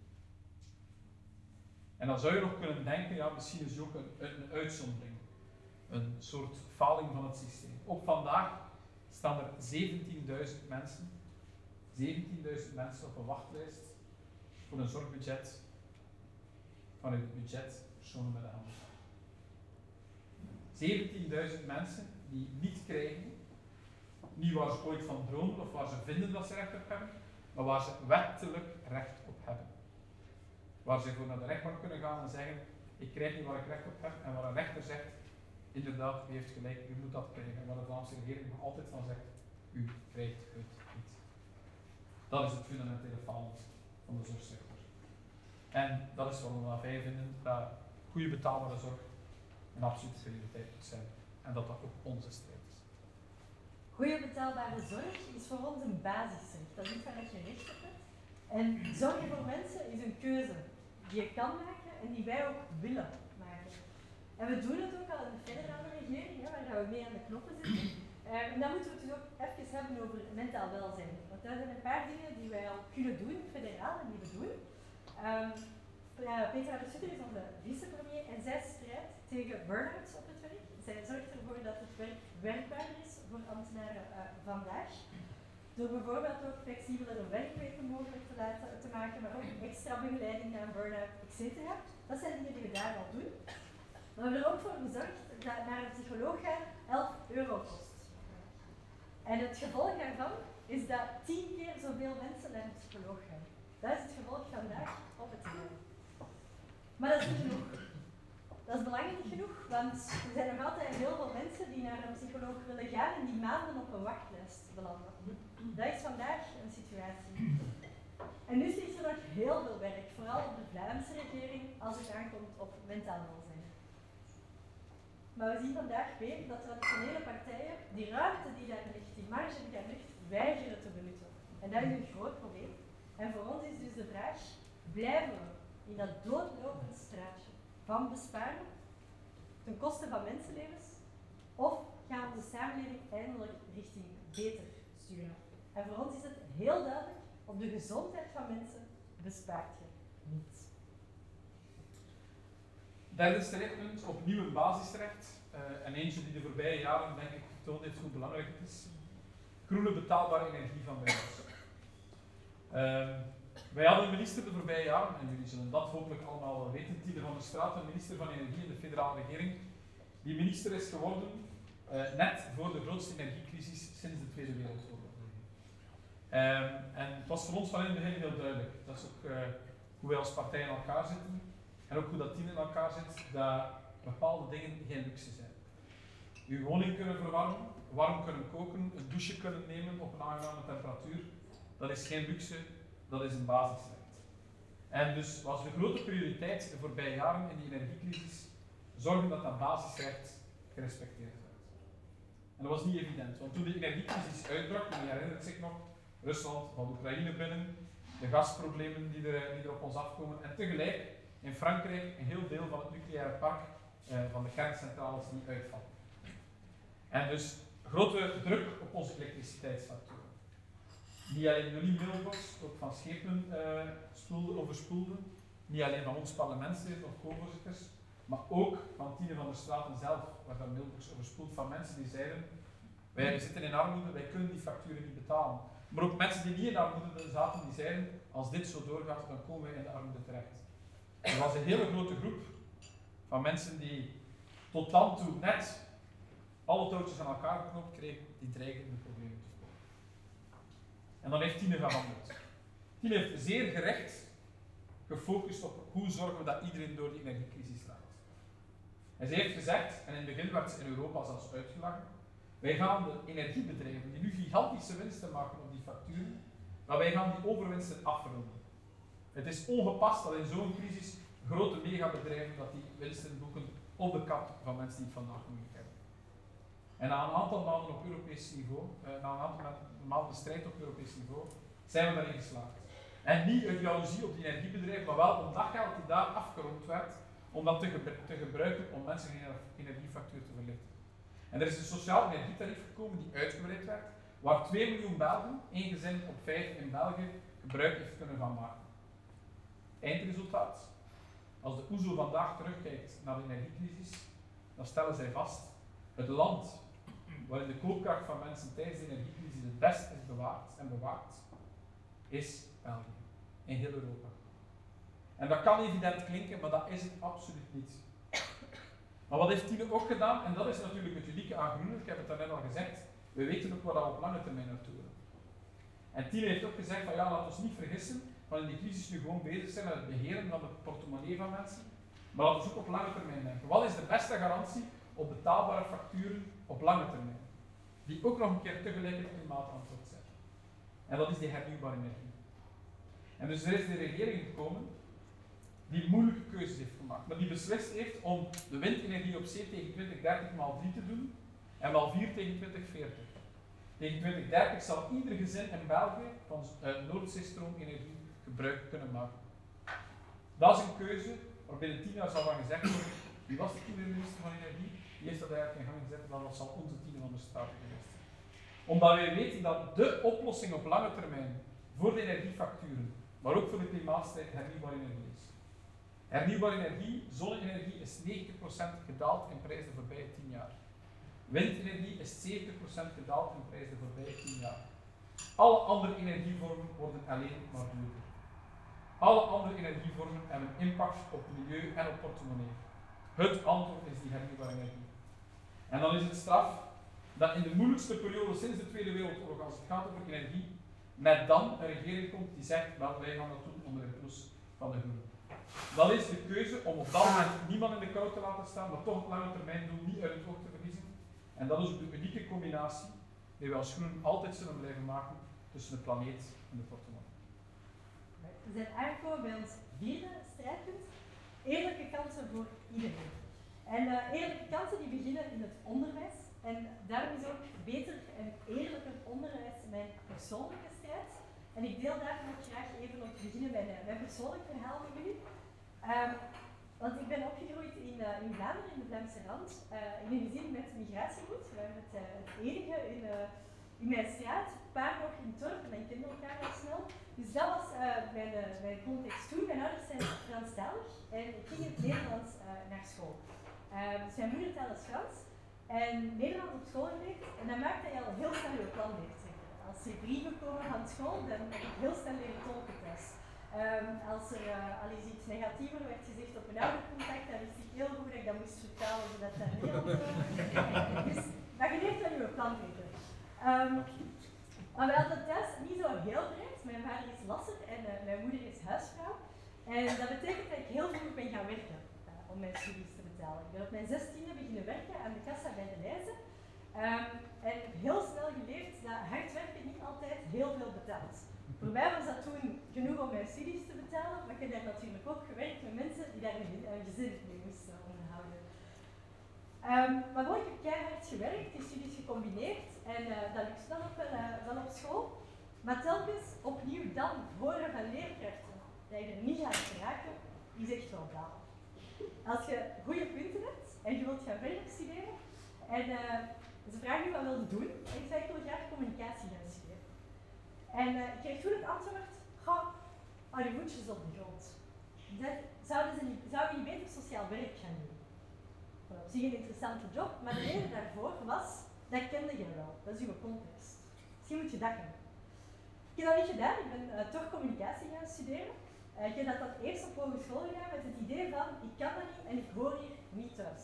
En dan zou je nog kunnen denken, ja, misschien is Joke een, uitzondering. Een soort faling van het systeem. Op vandaag staan er 17.000 mensen, 17.000 mensen op een wachtlijst voor een zorgbudget van het budget personen met een handicap. 17.000 mensen die niet krijgen niet waar ze ooit van dromen of waar ze vinden dat ze recht op hebben, maar waar ze wettelijk recht op hebben. waar ze voor naar de rechtbank kunnen gaan en zeggen, ik krijg niet waar ik recht op heb, en waar een rechter zegt, inderdaad, u heeft gelijk, u moet dat krijgen. En waar de Vlaamse regering nog altijd van zegt, u krijgt het niet. Dat is het fundamentele falen van de zorgsector. En dat is waarom wij vinden dat goede betaalbare zorg een absolute prioriteit moet zijn. En dat dat ook onze strijd.
Goede betaalbare zorg is voor ons een basisrecht. Dat is iets waar je recht op hebt. En zorgen voor mensen is een keuze die je kan maken en die wij ook willen maken. En we doen het ook al in de federale regering, hè, waar we mee aan de knoppen zitten. Uh, en dan moeten we het dus ook even hebben over mentaal welzijn. Want daar zijn een paar dingen die wij al kunnen doen, federaal, en die we doen. Um, Petra de Sutter is onze vicepremier en zij strijdt tegen burn-outs op het werk. Zij zorgt ervoor dat het werk werkbaarder is ambtenaren uh, vandaag. Door bijvoorbeeld ook flexibeler werkweken mogelijk te, laten, te maken, maar ook extra begeleiding naar een burn-out, etc. Dat zijn dingen die we daar al doen. we hebben er ook voor gezorgd dat naar een psycholoog gaan 11 euro kost. En het gevolg daarvan is dat 10 keer zoveel mensen naar een psycholoog gaan. Dat is het gevolg vandaag op het terrein. Maar dat is niet genoeg. Dat is belangrijk genoeg, want er zijn nog altijd heel veel mensen die naar een psycholoog willen gaan en die maanden op een wachtlijst belanden. Dat is vandaag een situatie. En nu is er nog heel veel werk, vooral op de Vlaamse regering, als het aankomt op mentaal welzijn. Maar we zien vandaag weer dat traditionele partijen die ruimte die daar ligt, die marge die daar ligt, weigeren te benutten. En dat is een groot probleem. En voor ons is dus de vraag, blijven we in dat doodlopende straatje van besparen ten koste van mensenlevens? Of gaan we de samenleving eindelijk richting beter sturen? En voor ons is het heel duidelijk, op de gezondheid van mensen bespaart je niets.
Derde strijdpunt, opnieuw een basisrecht. Uh, en eentje die de voorbije jaren, denk ik, getoond heeft hoe belangrijk het is. Groene betaalbare energie van burgers. Uh, wij hadden een minister de voorbije jaren, en jullie zullen dat hopelijk allemaal weten, Tine van der Straat, een minister van Energie in de federale regering. Die minister is geworden uh, net voor de grootste energiecrisis sinds de Tweede Wereldoorlog. Um, en het was voor ons van in het begin heel duidelijk. Dat is ook uh, hoe wij als partij in elkaar zitten. En ook hoe dat team in elkaar zit, dat bepaalde dingen geen luxe zijn. Uw woning kunnen verwarmen, warm kunnen koken, een douche kunnen nemen op een aangename temperatuur, dat is geen luxe, dat is een basisrecht. En dus was de grote prioriteit de voorbije jaren in die energiecrisis zorgen dat dat basisrecht gerespecteerd werd. En dat was niet evident, want toen de energiecrisis uitbrak, en je herinnert zich nog, Rusland van Oekraïne binnen, de gasproblemen die er, op ons afkomen, en tegelijk in Frankrijk een heel deel van het nucleaire park eh, van de kerncentrales die uitvallen. En dus grote druk op onze elektriciteitsfactuur niet alleen jullie mailbox, ook van schepen uh, spoelde, overspoelde. Niet alleen van ons parlementsleden of co-voorzitters, maar ook van Tine van der Straten zelf, waar dat mailbox overspoeld van mensen die zeiden, wij zitten in armoede, wij kunnen die facturen niet betalen. Maar ook mensen die niet in armoede zaten, die zeiden, als dit zo doorgaat, dan komen wij in de armoede terecht. Er was een hele grote groep van mensen die tot dan toe net alle touwtjes aan elkaar geknopt kregen, die dreigen in de problemen en dan heeft Tine gehandeld. Tine heeft zeer gerecht gefocust op hoe zorgen we dat iedereen door die energiecrisis raakt. En ze heeft gezegd, en in het begin werd ze in Europa zelfs uitgelachen, wij gaan de energiebedrijven die nu gigantische winsten maken op die facturen, maar wij gaan die overwinsten afronden. Het is ongepast dat in zo'n crisis grote megabedrijven dat die winsten boeken op de kap van mensen die het vandaag moeilijk hebben. En na een aantal maanden op Europees niveau, eh, na een aantal maanden strijd op Europees niveau, zijn we daarin geslaagd. En niet uit jaloezie op die energiebedrijven, maar wel omdat geld die daar afgerond werd, om dat te, gebruiken om mensen hun energiefactuur te verlichten. En er is een sociaal energietarief gekomen die uitgebreid werd, waar 2 miljoen Belgen, één gezin op 5 in België, gebruik heeft kunnen van maken. Eindresultaat? Als de OESO vandaag terugkijkt naar de energiecrisis, dan stellen zij vast, het land waarin de koopkracht van mensen tijdens de energiecrisis het best is bewaard en bewaakt, is België. In heel Europa. En dat kan evident klinken, maar dat is het absoluut niet. Maar wat heeft Tine ook gedaan? En dat is natuurlijk het unieke aan Groenen, ik heb het daarnet al gezegd, we weten ook wat we op lange termijn naartoe willen. En Tine heeft ook gezegd van ja, laat ons niet vergissen, van in die crisis nu gewoon bezig zijn met het beheren van de portemonnee van mensen, maar laten we ook op lange termijn denken. Wat is de beste garantie op betaalbare facturen op lange termijn? Die ook nog een keer tegelijk het klimaatantwoord zijn. En dat is die hernieuwbare energie. En dus er is de regering gekomen die moeilijke keuzes heeft gemaakt, maar die beslist heeft om de windenergie op zee tegen 2030 maal 3 te doen en maal 4 tegen 2040. Tegen 2030 zal ieder gezin in België van uh, Noordzeestroomenergie gebruik kunnen maken. Dat is een keuze waar binnen 10 jaar zal van gezegd worden, wie was de toen minister van Energie? Heeft dat eigenlijk in gang gezet, dat zal onze tien van de staat. Omdat wij weten dat de oplossing op lange termijn voor de energiefacturen, maar ook voor de klimaatstrijd hernieuwbare energie is. Hernieuwbare energie, zonne-energie is 90% gedaald in prijs de voorbije 10 jaar. Windenergie is 70% gedaald in prijs de voorbije 10 jaar. Alle andere energievormen worden alleen maar duurder. Alle andere energievormen hebben impact op milieu en op portemonnee. Het antwoord is die hernieuwbare energie. En dan is het straf dat in de moeilijkste periode sinds de Tweede Wereldoorlog, als het gaat over energie, met dan een regering komt die zegt, wel wij gaan dat doen onder de plus van de groenen. Dat is de keuze om op dat moment niemand in de kou te laten staan, maar toch het lange termijn doel niet uit het oog te verliezen. En dat is ook de unieke combinatie die we als groenen altijd zullen blijven maken tussen de planeet en de portemonnee.
We zijn aangekomen bij ons vierde strijdpunt. Eerlijke kansen voor iedereen. En uh, eerlijke kansen die beginnen in het onderwijs. En daarom is ook beter en eerlijker onderwijs mijn persoonlijke strijd. En ik deel daarom graag even om te beginnen bij mijn, mijn persoonlijk verhaal met jullie. Um, want ik ben opgegroeid in, uh, in Vlaanderen, in de Vlaamse rand, in een gezin met migratiegoed. We hebben het, enige in, in mijn straat, paar nog in het en dan kenden elkaar al snel. Dus dat was mijn, mijn context toen. Mijn ouders zijn Franstalig en ik ging in het Nederlands naar school. Uh, dus mijn moedertaal is Frans en Nederlands op school geleerd. En dat maakt dat je al heel snel je plan leert. Als er brieven komen van school, dan heb ik heel snel leren tolken. Um, als er uh, al eens iets negatiever werd gezegd op een oudercontact, dan wist ik heel goed dat ik dat moest vertalen zodat dat was. dus dat je leert dan je plan beter. Um, maar we hadden thuis niet zo heel breed. Mijn vader is lasser en uh, mijn moeder is huisvrouw. En dat betekent dat ik heel vroeg ben gaan werken uh, om mijn studies Ik ben op mijn zestiende beginnen werken aan de kassa bij de lijzen. Um, en heel snel geleerd dat hard werken niet altijd heel veel betaalt. Voor mij was dat toen genoeg om mijn studies te betalen, maar ik heb daar natuurlijk ook gewerkt met mensen die daar een gezin mee moesten onderhouden. Um, maar wel, ik heb keihard gewerkt, die studies gecombineerd en uh, dat ook wel, uh, wel op school. Maar telkens opnieuw dan horen van leerkrachten dat je er niet gaat geraken, is echt wel balen. Als je goede punten hebt en je wilt gaan verder studeren, en ze vragen je wat wil je doen, en ik zei ik wil graag communicatie gaan studeren. En uh, ik kreeg toen het antwoord, ga, hou je voetjes op de grond. Dat, zouden ze niet, zou je niet beter sociaal werk gaan doen? Op zich een interessante job, maar de reden daarvoor was, dat kende je wel, dat is uw context. Misschien moet je dat gaan Ik heb dat niet gedaan, ik ben uh, toch communicatie gaan studeren. Uh, ik heb dat dan eerst op hogeschool gedaan met het idee van, ik kan dat niet en ik hoor hier niet thuis.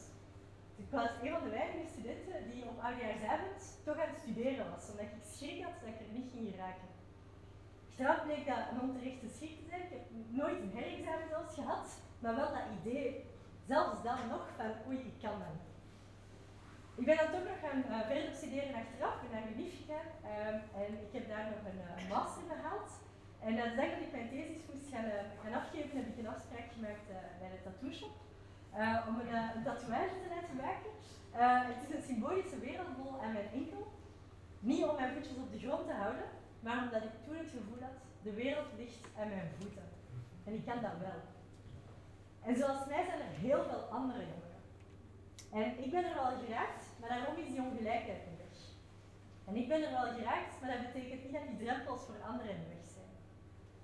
Ik was een van de weinige studenten die op oudejaarsavond toch aan het studeren was, omdat ik schrik had dat ik er niet ging geraken. Achteraf bleek dat een onterechte schrik te zijn. Ik heb nooit een herexamen zelfs gehad, maar wel dat idee, zelfs dan nog, van oei, ik kan dat niet. Ik ben dan toch nog gaan uh, verder studeren achteraf, ben naar UNIF um, en ik heb daar nog een, uh, master behaald. En uh, de dag dat ik mijn thesis moest gaan, gaan afgeven, heb ik een afspraak gemaakt bij de tattoo shop om een, tatoeage te laten maken. het is een symbolische wereldbol aan mijn enkel. Niet om mijn voetjes op de grond te houden, maar omdat ik toen het gevoel had, de wereld ligt aan mijn voeten. En ik kan dat wel. En zoals mij zijn er heel veel andere jongeren. En ik ben er wel geraakt, maar daarom is die ongelijkheid weg. En ik ben er wel geraakt, maar dat betekent niet dat die drempels voor anderen weg.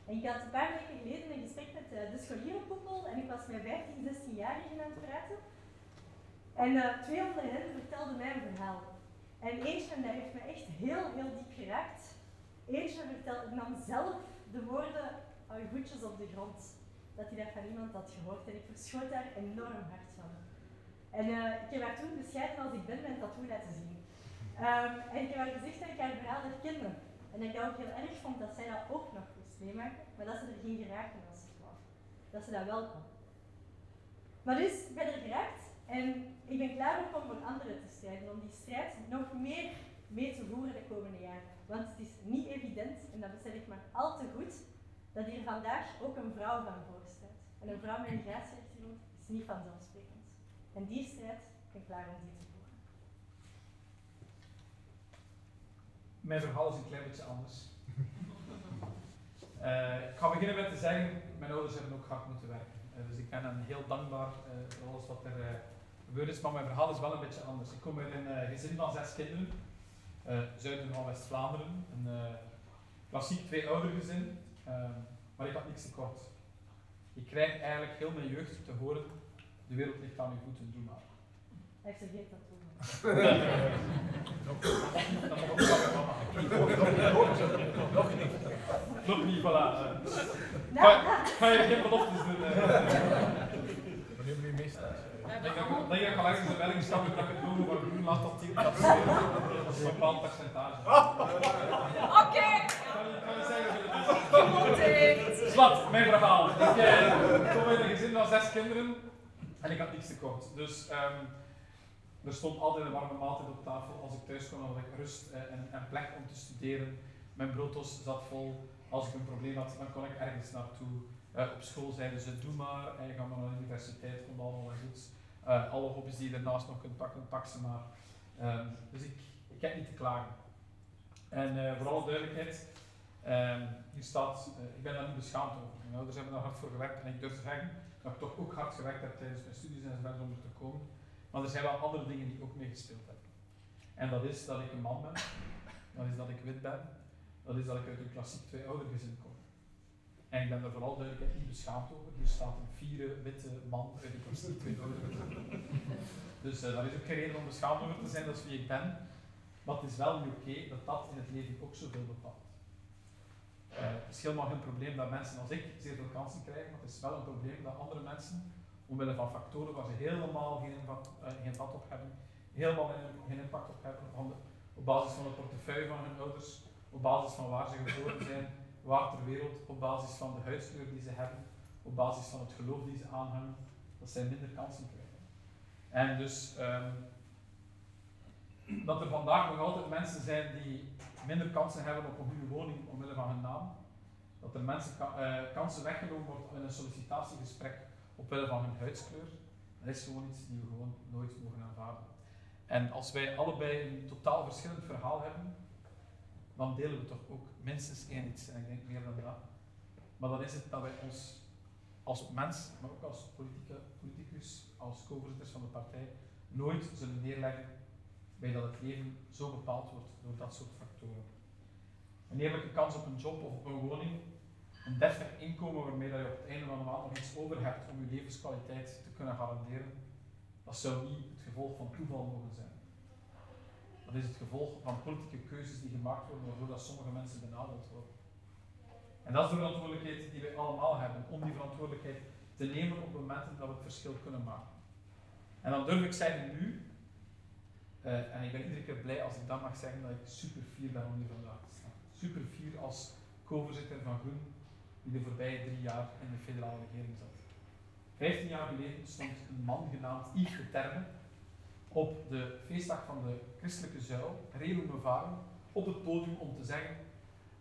En ik had een paar weken geleden een gesprek met uh, de scholierenkoepel en ik was met 15, 16-jarigen aan het praten. En uh, twee onder hen vertelden mij een verhaal. En eentje, en dat heeft me echt heel, heel diep geraakt. Eentje vertelde, nam zelf de woorden, hou je voetjes op de grond. Dat hij dat van iemand had gehoord en ik verschoot daar enorm hard van. En uh, ik heb haar toen bescheiden als ik ben mijn tattoo laten zien. Um, en ik heb haar gezegd dat ik haar verhaal herkende. En ik dat ook heel erg vond dat zij dat ook nog meemaken. maar dat ze er ging geraken als ze wou. Dat ze dat wel kon. Maar dus, ik ben er geraakt en ik ben klaar om voor anderen te strijden, om die strijd nog meer mee te voeren de komende jaren. Want het is niet evident, en dat besef ik maar al te goed, dat hier vandaag ook een vrouw van voorstaat. En een vrouw met een migratieachtergrond is niet vanzelfsprekend. En die strijd ben ik klaar om die te voeren.
Mijn verhaal is een klein beetje anders. Uh, ik ga beginnen met te zeggen, mijn ouders hebben ook hard moeten werken. Uh, dus ik ben hen heel dankbaar uh, voor alles wat er gebeurd is, maar mijn verhaal is wel een beetje anders. Ik kom uit een gezin van zes kinderen, zuiden van West-Vlaanderen, een klassiek twee-oudergezin, maar ik had niks tekort. Ik krijg eigenlijk heel mijn jeugd te horen, de wereld ligt aan uw voeten, doe maar.
Hij heeft er geen tattoo
Nog niet. Nog niet, voilà. Ga, ga je geen beloftes doen?
Wanneer moet je meestal?
Ik denk dat ik al ergens een dat ik het logo van groen laat dat 10 Dat is een bepaald percentage.
Oké!
Kan je zeggen Zwat, mijn verhaal. Ik eh, kom uit een gezin van zes kinderen en ik had niets tekort. Dus um, er stond altijd een warme maaltijd op tafel. Als ik thuis kwam, had ik rust eh, en, en plek om te studeren. Mijn broodtos zat vol. Als ik een probleem had, dan kon ik ergens naartoe. Uh, op school zeiden ze, doe maar, en gaat maar naar de universiteit, komt allemaal wel goed. Uh, alle hobby's die je daarnaast nog kunt pakken, pak ze maar. Um, dus ik, ik heb niet te klagen. En uh, voor alle duidelijkheid, um, hier staat, ik ben daar niet beschaamd over. Mijn ouders hebben daar hard voor gewerkt en ik durf te zeggen dat ik toch ook hard gewerkt heb tijdens mijn studies en zo om er te komen. Maar er zijn wel andere dingen die ook meegespeeld hebben. En dat is dat ik een man ben, dat is dat ik wit ben, dat is dat ik uit een klassiek twee-oudergezin kom. En ik ben er vooral duidelijk niet beschaamd over. Hier staat een vierde witte man uit een klassiek twee-oudergezin. Dus uh, daar is ook geen reden om beschaamd over te zijn, dat is wie ik ben. Maar het is wel niet oké dat dat in het leven ook zoveel bepaalt. Uh, het is helemaal geen probleem dat mensen als ik zeer veel kansen krijgen, maar het is wel een probleem dat andere mensen omwille van factoren waar ze helemaal geen, uh, geen vat op hebben, helemaal geen impact op hebben, op basis van de portefeuille van hun ouders, op basis van waar ze geboren zijn, waar ter wereld, op basis van de huidskleur die ze hebben, op basis van het geloof die ze aanhangen, dat zij minder kansen krijgen. En dus um, dat er vandaag nog altijd mensen zijn die minder kansen hebben op een goede woning omwille van hun naam, dat er mensen uh, kansen weggenomen worden in een sollicitatiegesprek opwille van hun huidskleur, dat is gewoon iets die we gewoon nooit mogen aanvaarden. En als wij allebei een totaal verschillend verhaal hebben, dan delen we toch ook minstens één iets, en ik denk meer dan dat. Maar dan is het dat wij ons als mens, maar ook als politicus, als co-voorzitters van de partij, nooit zullen neerleggen bij dat het leven zo bepaald wordt door dat soort factoren. Een eerlijke kans op een job of op een woning een deftig inkomen waarmee dat je op het einde van de maand nog iets over hebt om je levenskwaliteit te kunnen garanderen, dat zou niet het gevolg van toeval mogen zijn. Dat is het gevolg van politieke keuzes die gemaakt worden waardoor dat sommige mensen benadeeld worden. En dat is de verantwoordelijkheid die wij allemaal hebben, om die verantwoordelijkheid te nemen op momenten dat we het verschil kunnen maken. En dan durf ik zeggen nu, uh, en ik ben iedere keer blij als ik dan mag zeggen dat ik super fier ben om hier vandaag te staan. Super fier als co-voorzitter van Groen die de voorbije drie jaar in de federale regering zat. Vijftien jaar geleden stond een man genaamd Yves de Terme op de feestdag van de christelijke zuil, Relu Mevaren, op het podium om te zeggen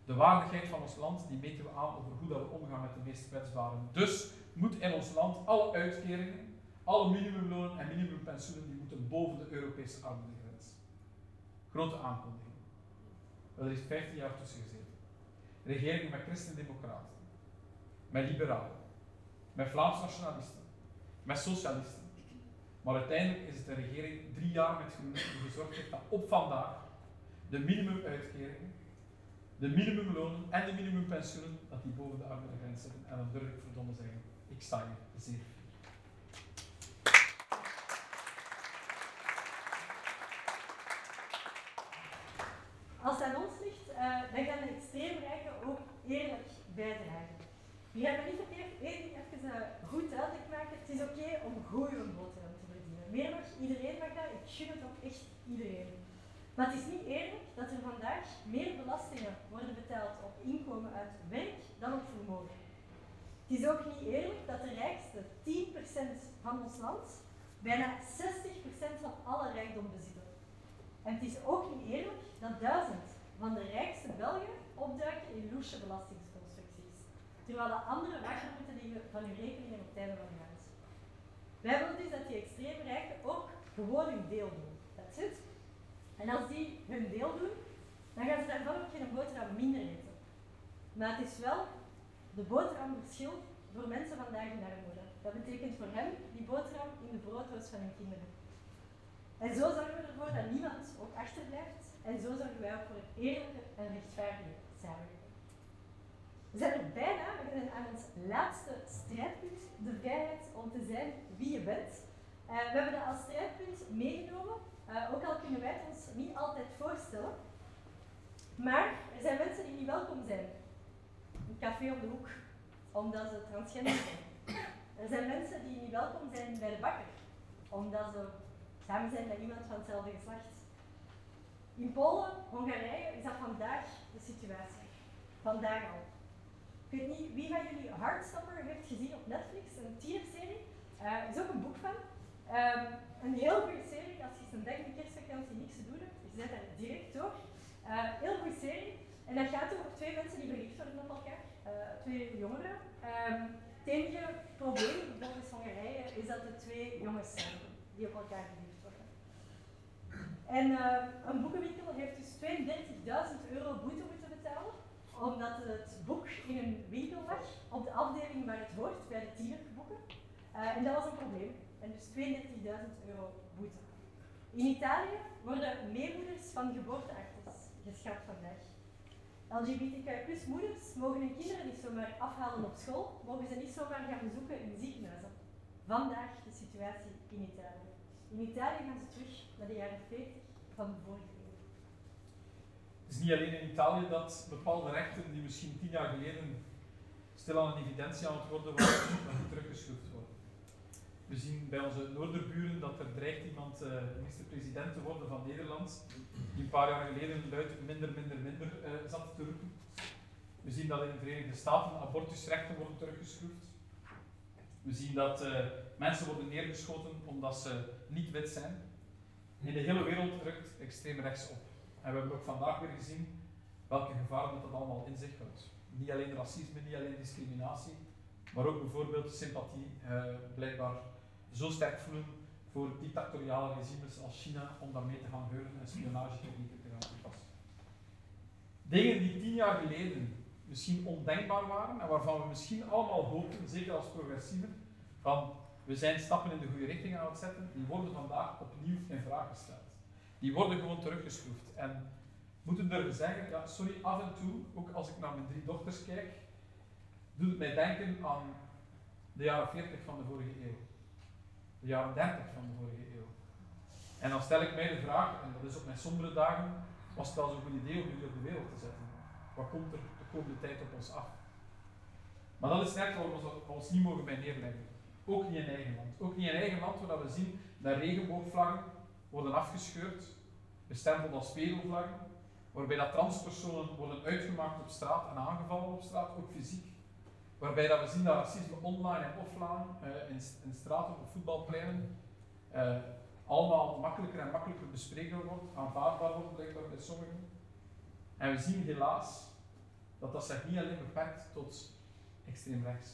de waardigheid van ons land die meten we aan over hoe dat we omgaan met de meest kwetsbaren. Dus moet in ons land alle uitkeringen, alle minimumlonen en minimumpensioenen, die moeten boven de Europese armoedegrens. Grote aankondiging. Er is 15 jaar tussen gezeten. Regering met christen-democraten met liberalen, met Vlaams nationalisten, met socialisten. Maar uiteindelijk is het een regering drie jaar met groen die gezorgd heeft dat op vandaag de minimumuitkeringen, de minimumlonen en de minimumpensioenen, dat die boven de armoedegrens zitten. En dan durf ik verdomme zeggen, ik sta hier zeer
Als het aan ons ligt, uh, dan gaan de extreemrijken ook eerlijk bijdragen. Je hebt me niet verkeerd, één even uh, goed duidelijk maken. Het is oké om goede verdienen. Meer nog, iedereen mag dat. Ik gun het ook echt iedereen. Maar het is niet eerlijk dat er vandaag meer belastingen worden betaald op inkomen uit werk dan op vermogen. Het is ook niet eerlijk dat de rijkste 10% van ons land bijna 60% van alle rijkdom bezitten. En het is ook niet eerlijk dat duizend van de rijkste Belgen opduiken in loesje belastingsconstructies, terwijl de anderen wakker moeten liggen van hun rekeningen op einde van. Wij willen dus dat die extreem rijken ook gewoon hun deel doen. That's it. En als die hun deel doen, dan gaan ze daarvan ook geen boterham minder eten. Maar het is wel de boterham verschil voor mensen vandaag in armoede. Dat betekent voor hen die boterham in de broodroos van hun kinderen. En zo zorgen we ervoor dat niemand ook achterblijft. En zo zorgen wij ook voor een eerlijke en rechtvaardige samenleving. We zijn er bijna, we zijn aan ons laatste strijdpunt, de vrijheid om te zijn wie je bent. Uh, we hebben dat als strijdpunt meegenomen, uh, ook al kunnen wij het ons niet altijd voorstellen. Maar er zijn mensen die niet welkom zijn. Een café op de hoek, omdat ze transgender zijn. Er zijn mensen die niet welkom zijn bij de bakker, omdat ze samen zijn met iemand van hetzelfde geslacht. In Polen, Hongarije is dat vandaag de situatie. Vandaag al. Ik weet niet wie van jullie Heartstopper heeft gezien op Netflix, een tienerserie. Uh, er is ook een boek van. Um, een heel goede serie, als je zo'n denk de kerstvakantie niks te doen hebt, je zet daar direct door. Uh, heel goede serie. En dat gaat over twee mensen die verliefd worden op elkaar. Uh, twee jongeren. Um, het enige probleem volgens Hongarije is dat er twee jongens zijn die op elkaar verliefd worden. En een boekenwinkel heeft dus 32.000 euro boete moeten betalen, omdat het boek in een winkel lag, op de afdeling waar het hoort, bij de tienerboeken. Uh, en dat was een probleem. En dus 32.000 euro boete. In Italië worden meermoeders van geboorteactes geschrapt vandaag. LGBTQ moeders mogen hun kinderen niet zomaar afhalen op school, mogen ze niet zomaar gaan bezoeken in ziekenhuizen. Vandaag de situatie in Italië. In Italië gaan ze terug naar de jaren 40 van de vorige.
Het is niet alleen in Italië dat bepaalde rechten die misschien tien jaar geleden stil aan een evidentie aan het worden waren, teruggeschroefd worden. We zien bij onze noorderburen dat er dreigt iemand uh, minister-president te worden van Nederland, die een paar jaar geleden luid minder, minder, minder uh, zat te roepen. We zien dat in de Verenigde Staten abortusrechten worden teruggeschroefd. We zien dat uh, mensen worden neergeschoten omdat ze niet wit zijn. In de hele wereld drukt extreem rechts op. En we hebben ook vandaag weer gezien welke gevaren dat allemaal in zich houdt. Niet alleen racisme, niet alleen discriminatie, maar ook bijvoorbeeld sympathie, blijkbaar zo sterk voelen voor dictatoriale regimes als China om daarmee te gaan heuren en spionagetechnieken te gaan toepassen. Dingen die tien jaar geleden misschien ondenkbaar waren en waarvan we misschien allemaal hoopten, zeker als progressieven, van we zijn stappen in de goede richting aan het zetten, die worden vandaag opnieuw in vraag gesteld. Die worden gewoon teruggeschroefd. En moeten durven zeggen, ja, sorry, af en toe, ook als ik naar mijn drie dochters kijk, doet het mij denken aan de jaren 40 van de vorige eeuw de jaren 30 van de vorige eeuw. En dan stel ik mij de vraag, en dat is op mijn sombere dagen, was het wel zo'n goed idee om jullie op de wereld te zetten? Wat komt er de komende tijd op ons af? Maar dat is net waar we ons niet mogen bij neerleggen. Ook niet in eigen land. Ook niet in eigen land, waar we zien dat regenboogvlaggen worden afgescheurd, bestempeld als spegelvlaggen, waarbij dat transpersonen worden uitgemaakt op straat en aangevallen op straat, ook fysiek. Waarbij dat we zien dat racisme online en offline, uh, in, in straten, op voetbalpleinen, uh, allemaal makkelijker en makkelijker bespreekbaar wordt, aanvaardbaar wordt blijkbaar bij sommigen. En we zien helaas dat dat zich niet alleen beperkt tot extreem rechts.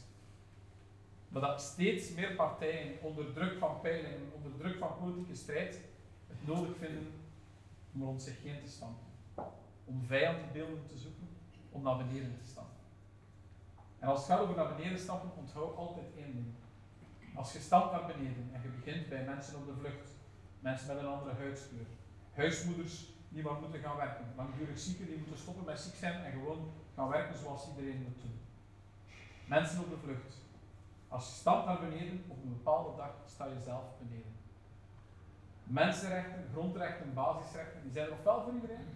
Maar dat steeds meer partijen onder druk van peilingen, onder druk van politieke strijd, nodig vinden om rond zich heen te stampen. Om vijandenbeelden te zoeken, om naar beneden te staan. En als het gaat over naar beneden stappen, onthoud altijd één ding. Als je stapt naar beneden en je begint bij mensen op de vlucht, mensen met een andere huidskleur, huismoeders die maar moeten gaan werken, langdurig zieken die moeten stoppen met ziek zijn en gewoon gaan werken zoals iedereen moet doen. Mensen op de vlucht. Als je stapt naar beneden, op een bepaalde dag sta je zelf beneden. Mensenrechten, grondrechten, basisrechten, die zijn er ofwel voor iedereen,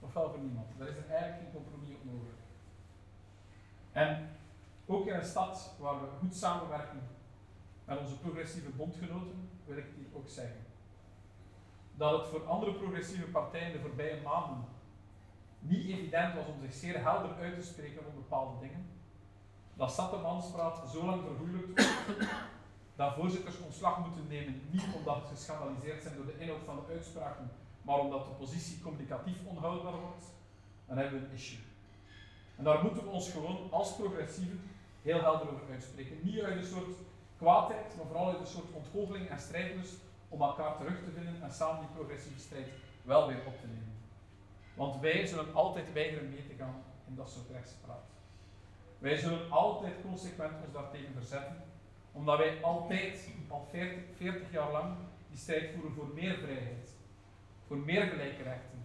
ofwel voor niemand. Daar is er eigenlijk geen compromis op nodig. En ook in een stad waar we goed samenwerken met onze progressieve bondgenoten, wil ik hier ook zeggen. Dat het voor andere progressieve partijen de voorbije maanden niet evident was om zich zeer helder uit te spreken op bepaalde dingen, dat Sattemans zo lang vergoeilijkt dat voorzitters ontslag moeten nemen, niet omdat ze geschandaliseerd zijn door de inhoud van de uitspraken, maar omdat de positie communicatief onhoudbaar wordt, dan hebben we een issue. En daar moeten we ons gewoon als progressieven heel helder over uitspreken. Niet uit een soort kwaadheid, maar vooral uit een soort ontgoocheling en strijdlust om elkaar terug te vinden en samen die progressieve strijd wel weer op te nemen. Want wij zullen altijd weigeren mee te gaan in dat soort rechtspraat. Wij zullen altijd consequent ons daartegen verzetten, omdat wij altijd, al 40, 40 jaar lang, die strijd voeren voor meer vrijheid, voor meer gelijke rechten,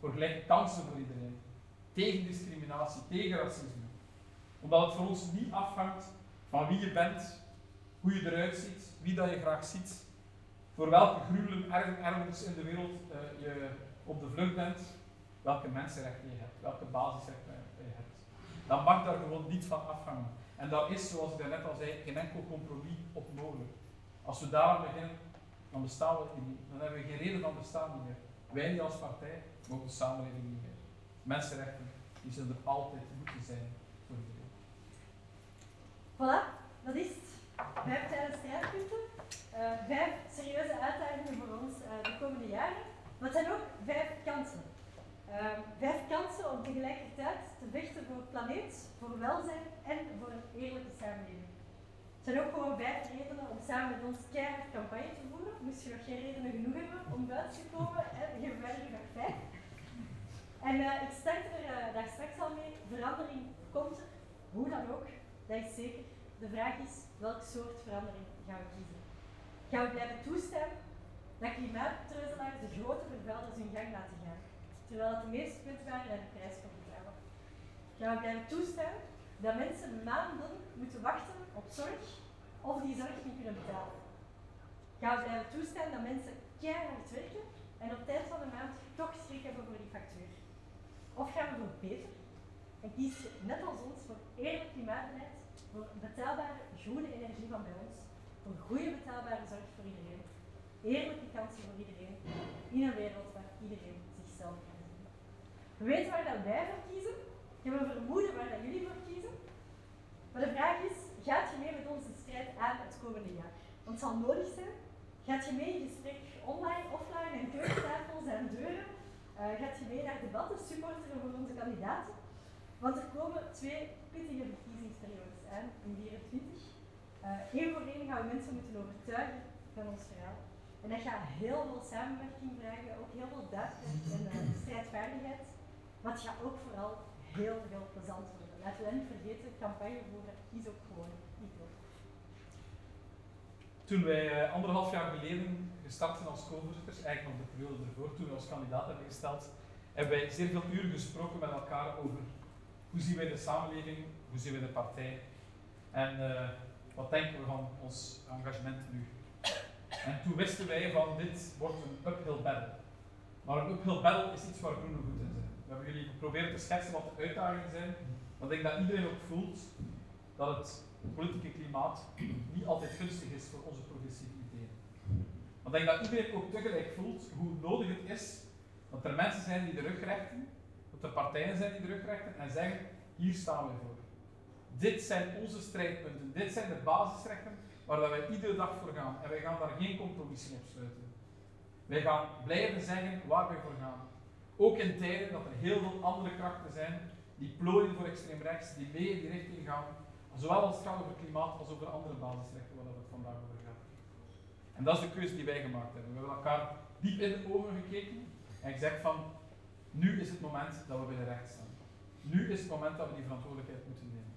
voor gelijke kansen voor iedereen, tegen discriminatie, tegen racisme. Omdat het voor ons niet afhangt van wie je bent, hoe je eruit ziet, wie dat je graag ziet, voor welke gruwelen ergens in de wereld uh, je op de vlucht bent, welke mensenrechten je hebt, welke basisrechten je hebt. Dan mag daar gewoon niet van afhangen. En dat is, zoals ik daarnet al zei, geen enkel compromis op mogelijk. Als we daar beginnen, dan bestaan we niet. Dan hebben we geen reden van bestaan meer. Wij niet als partij, maar ook de samenleving niet meer. Mensenrechten, die zullen er altijd moeten zijn voor iedereen.
Voilà, dat is het. Vijf tijdens strijdpunten. Uh, vijf serieuze uitdagingen voor ons uh, de komende jaren. Maar het zijn ook vijf kansen. Uh, vijf kansen om tegelijkertijd te vechten voor planeet, voor welzijn en voor een eerlijke samenleving. Het zijn ook gewoon vijf redenen om samen met ons keihard campagne te voeren. Moest je nog geen redenen genoeg hebben om buiten te komen, geven wij er nog. En ik start er uh, daar straks al mee. Verandering komt er, hoe dan ook, dat is zeker. De vraag is, welk soort verandering gaan we kiezen? Gaan we blijven toestaan dat klimaattreuzelaars de grote vervuilders hun gang laten gaan, terwijl het de meest kwetsbaren en de prijs kan betalen? Gaan we blijven toestaan dat mensen maanden moeten wachten op zorg of die zorg niet kunnen betalen? Gaan we blijven toestaan dat mensen keihard werken en op tijd van de maand toch schrik hebben voor die factuur? Of gaan we voor beter en kies je net als ons voor eerlijk klimaatbeleid, voor betaalbare groene energie van bij ons, voor goede betaalbare zorg voor iedereen, eerlijke kansen voor iedereen, in een wereld waar iedereen. We weten waar dat wij voor kiezen, ik heb een vermoeden waar dat jullie voor kiezen, maar de vraag is, gaat je mee met onze strijd aan het komende jaar? Want het zal nodig zijn. Gaat je mee in gesprek online, offline en keukentafels en deuren? Uh, gaat je mee naar debatten, supporteren voor onze kandidaten? Want er komen twee pittige verkiezingsperiodes aan in 2024. Eén uh, voor één gaan we mensen moeten overtuigen van ons verhaal. En dat gaat heel veel samenwerking vragen, ook heel veel duidelijkheid en uh, strijdvaardigheid. Het gaat ook vooral heel, heel plezant worden. Laten we niet vergeten, campagne voeren is ook gewoon niet leuk.
Toen wij uh, anderhalf jaar geleden gestart zijn als co-voorzitters, eigenlijk nog de periode ervoor, toen we als kandidaat hebben gesteld, hebben wij zeer veel uren gesproken met elkaar over hoe zien wij de samenleving, hoe zien wij de partij en uh, wat denken we van ons engagement nu. En toen wisten wij van dit wordt een uphill battle. Maar een uphill battle is iets waar groene goed in zijn. We hebben jullie geprobeerd te schetsen wat de uitdagingen zijn, maar ik denk dat iedereen ook voelt dat het politieke klimaat niet altijd gunstig is voor onze progressieve ideeën. Maar ik denk dat iedereen ook tegelijk voelt hoe nodig het is dat er mensen zijn die de rug rechten, dat er partijen zijn die de rug rechten en zeggen, hier staan wij voor. Dit zijn onze strijdpunten, dit zijn de basisrechten waar wij iedere dag voor gaan. En wij gaan daar geen compromissen op sluiten. Wij gaan blijven zeggen waar wij voor gaan. Ook in tijden dat er heel veel andere krachten zijn die plooien voor extreem rechts, die mee in die richting gaan, zowel als het gaat over klimaat als over andere basisrechten waar het vandaag over gaat. En dat is de keuze die wij gemaakt hebben. We hebben elkaar diep in de ogen gekeken en gezegd van, nu is het moment dat we bij de recht staan. Nu is het moment dat we die verantwoordelijkheid moeten nemen.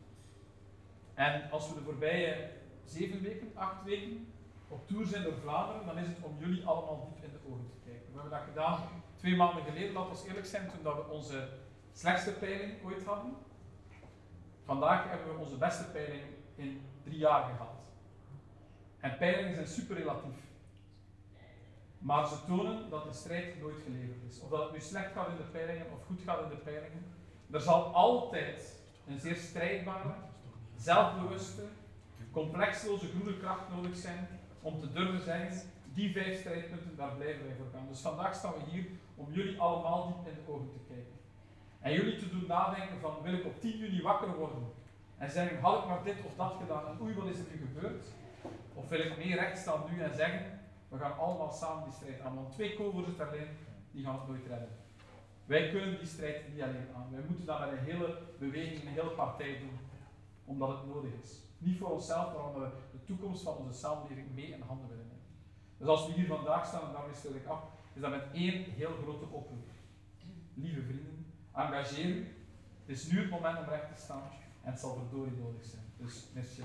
En als we de voorbije zeven weken, acht weken op tour zijn door Vlaanderen, dan is het om jullie allemaal diep in de ogen te kijken. We hebben dat gedaan twee maanden geleden, laten we eerlijk zijn, toen dat we onze slechtste peiling ooit hadden. Vandaag hebben we onze beste peiling in drie jaar gehad. En peilingen zijn super relatief. Maar ze tonen dat de strijd nooit geleverd is. Of dat het nu slecht gaat in de peilingen of goed gaat in de peilingen. Er zal altijd een zeer strijdbare, zelfbewuste, complexloze groene kracht nodig zijn om te durven zeggen, die vijf strijdpunten, daar blijven wij voor gaan. Dus vandaag staan we hier om jullie allemaal diep in de ogen te kijken. En jullie te doen nadenken van, wil ik op 10 juni wakker worden? En zeggen, had ik maar dit of dat gedaan en oei, wat is er nu gebeurd? Of wil ik meer recht staan nu en zeggen, we gaan allemaal samen die strijd aan. Want twee co-voorzitters alleen, die gaan het nooit redden. Wij kunnen die strijd niet alleen aan. Wij moeten dat met een hele beweging, een hele partij doen. Omdat het nodig is. Niet voor onszelf, maar omdat we de toekomst van onze samenleving mee in handen willen nemen. Dus als we hier vandaag staan, en daarmee stel ik af, is dat met één heel grote oproep. Lieve vrienden, engageer u. Het is nu het moment om recht te staan en het zal verdorie nodig zijn. Dus merci.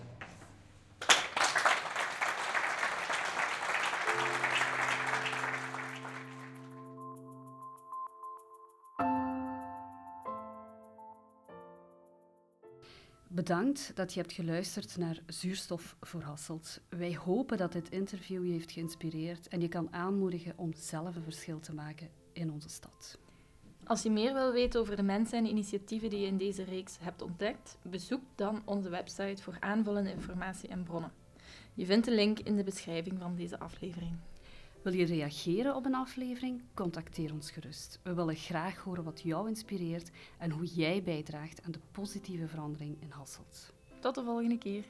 Bedankt dat je hebt geluisterd naar Zuurstof voor Hasselt. Wij hopen dat dit interview je heeft geïnspireerd en je kan aanmoedigen om zelf een verschil te maken in onze stad.
Als je meer wil weten over de mensen en initiatieven die je in deze reeks hebt ontdekt, bezoek dan onze website voor aanvullende informatie en bronnen. Je vindt de link in de beschrijving van deze aflevering.
Wil je reageren op een aflevering? Contacteer ons gerust. We willen graag horen wat jou inspireert en hoe jij bijdraagt aan de positieve verandering in Hasselt.
Tot de volgende keer.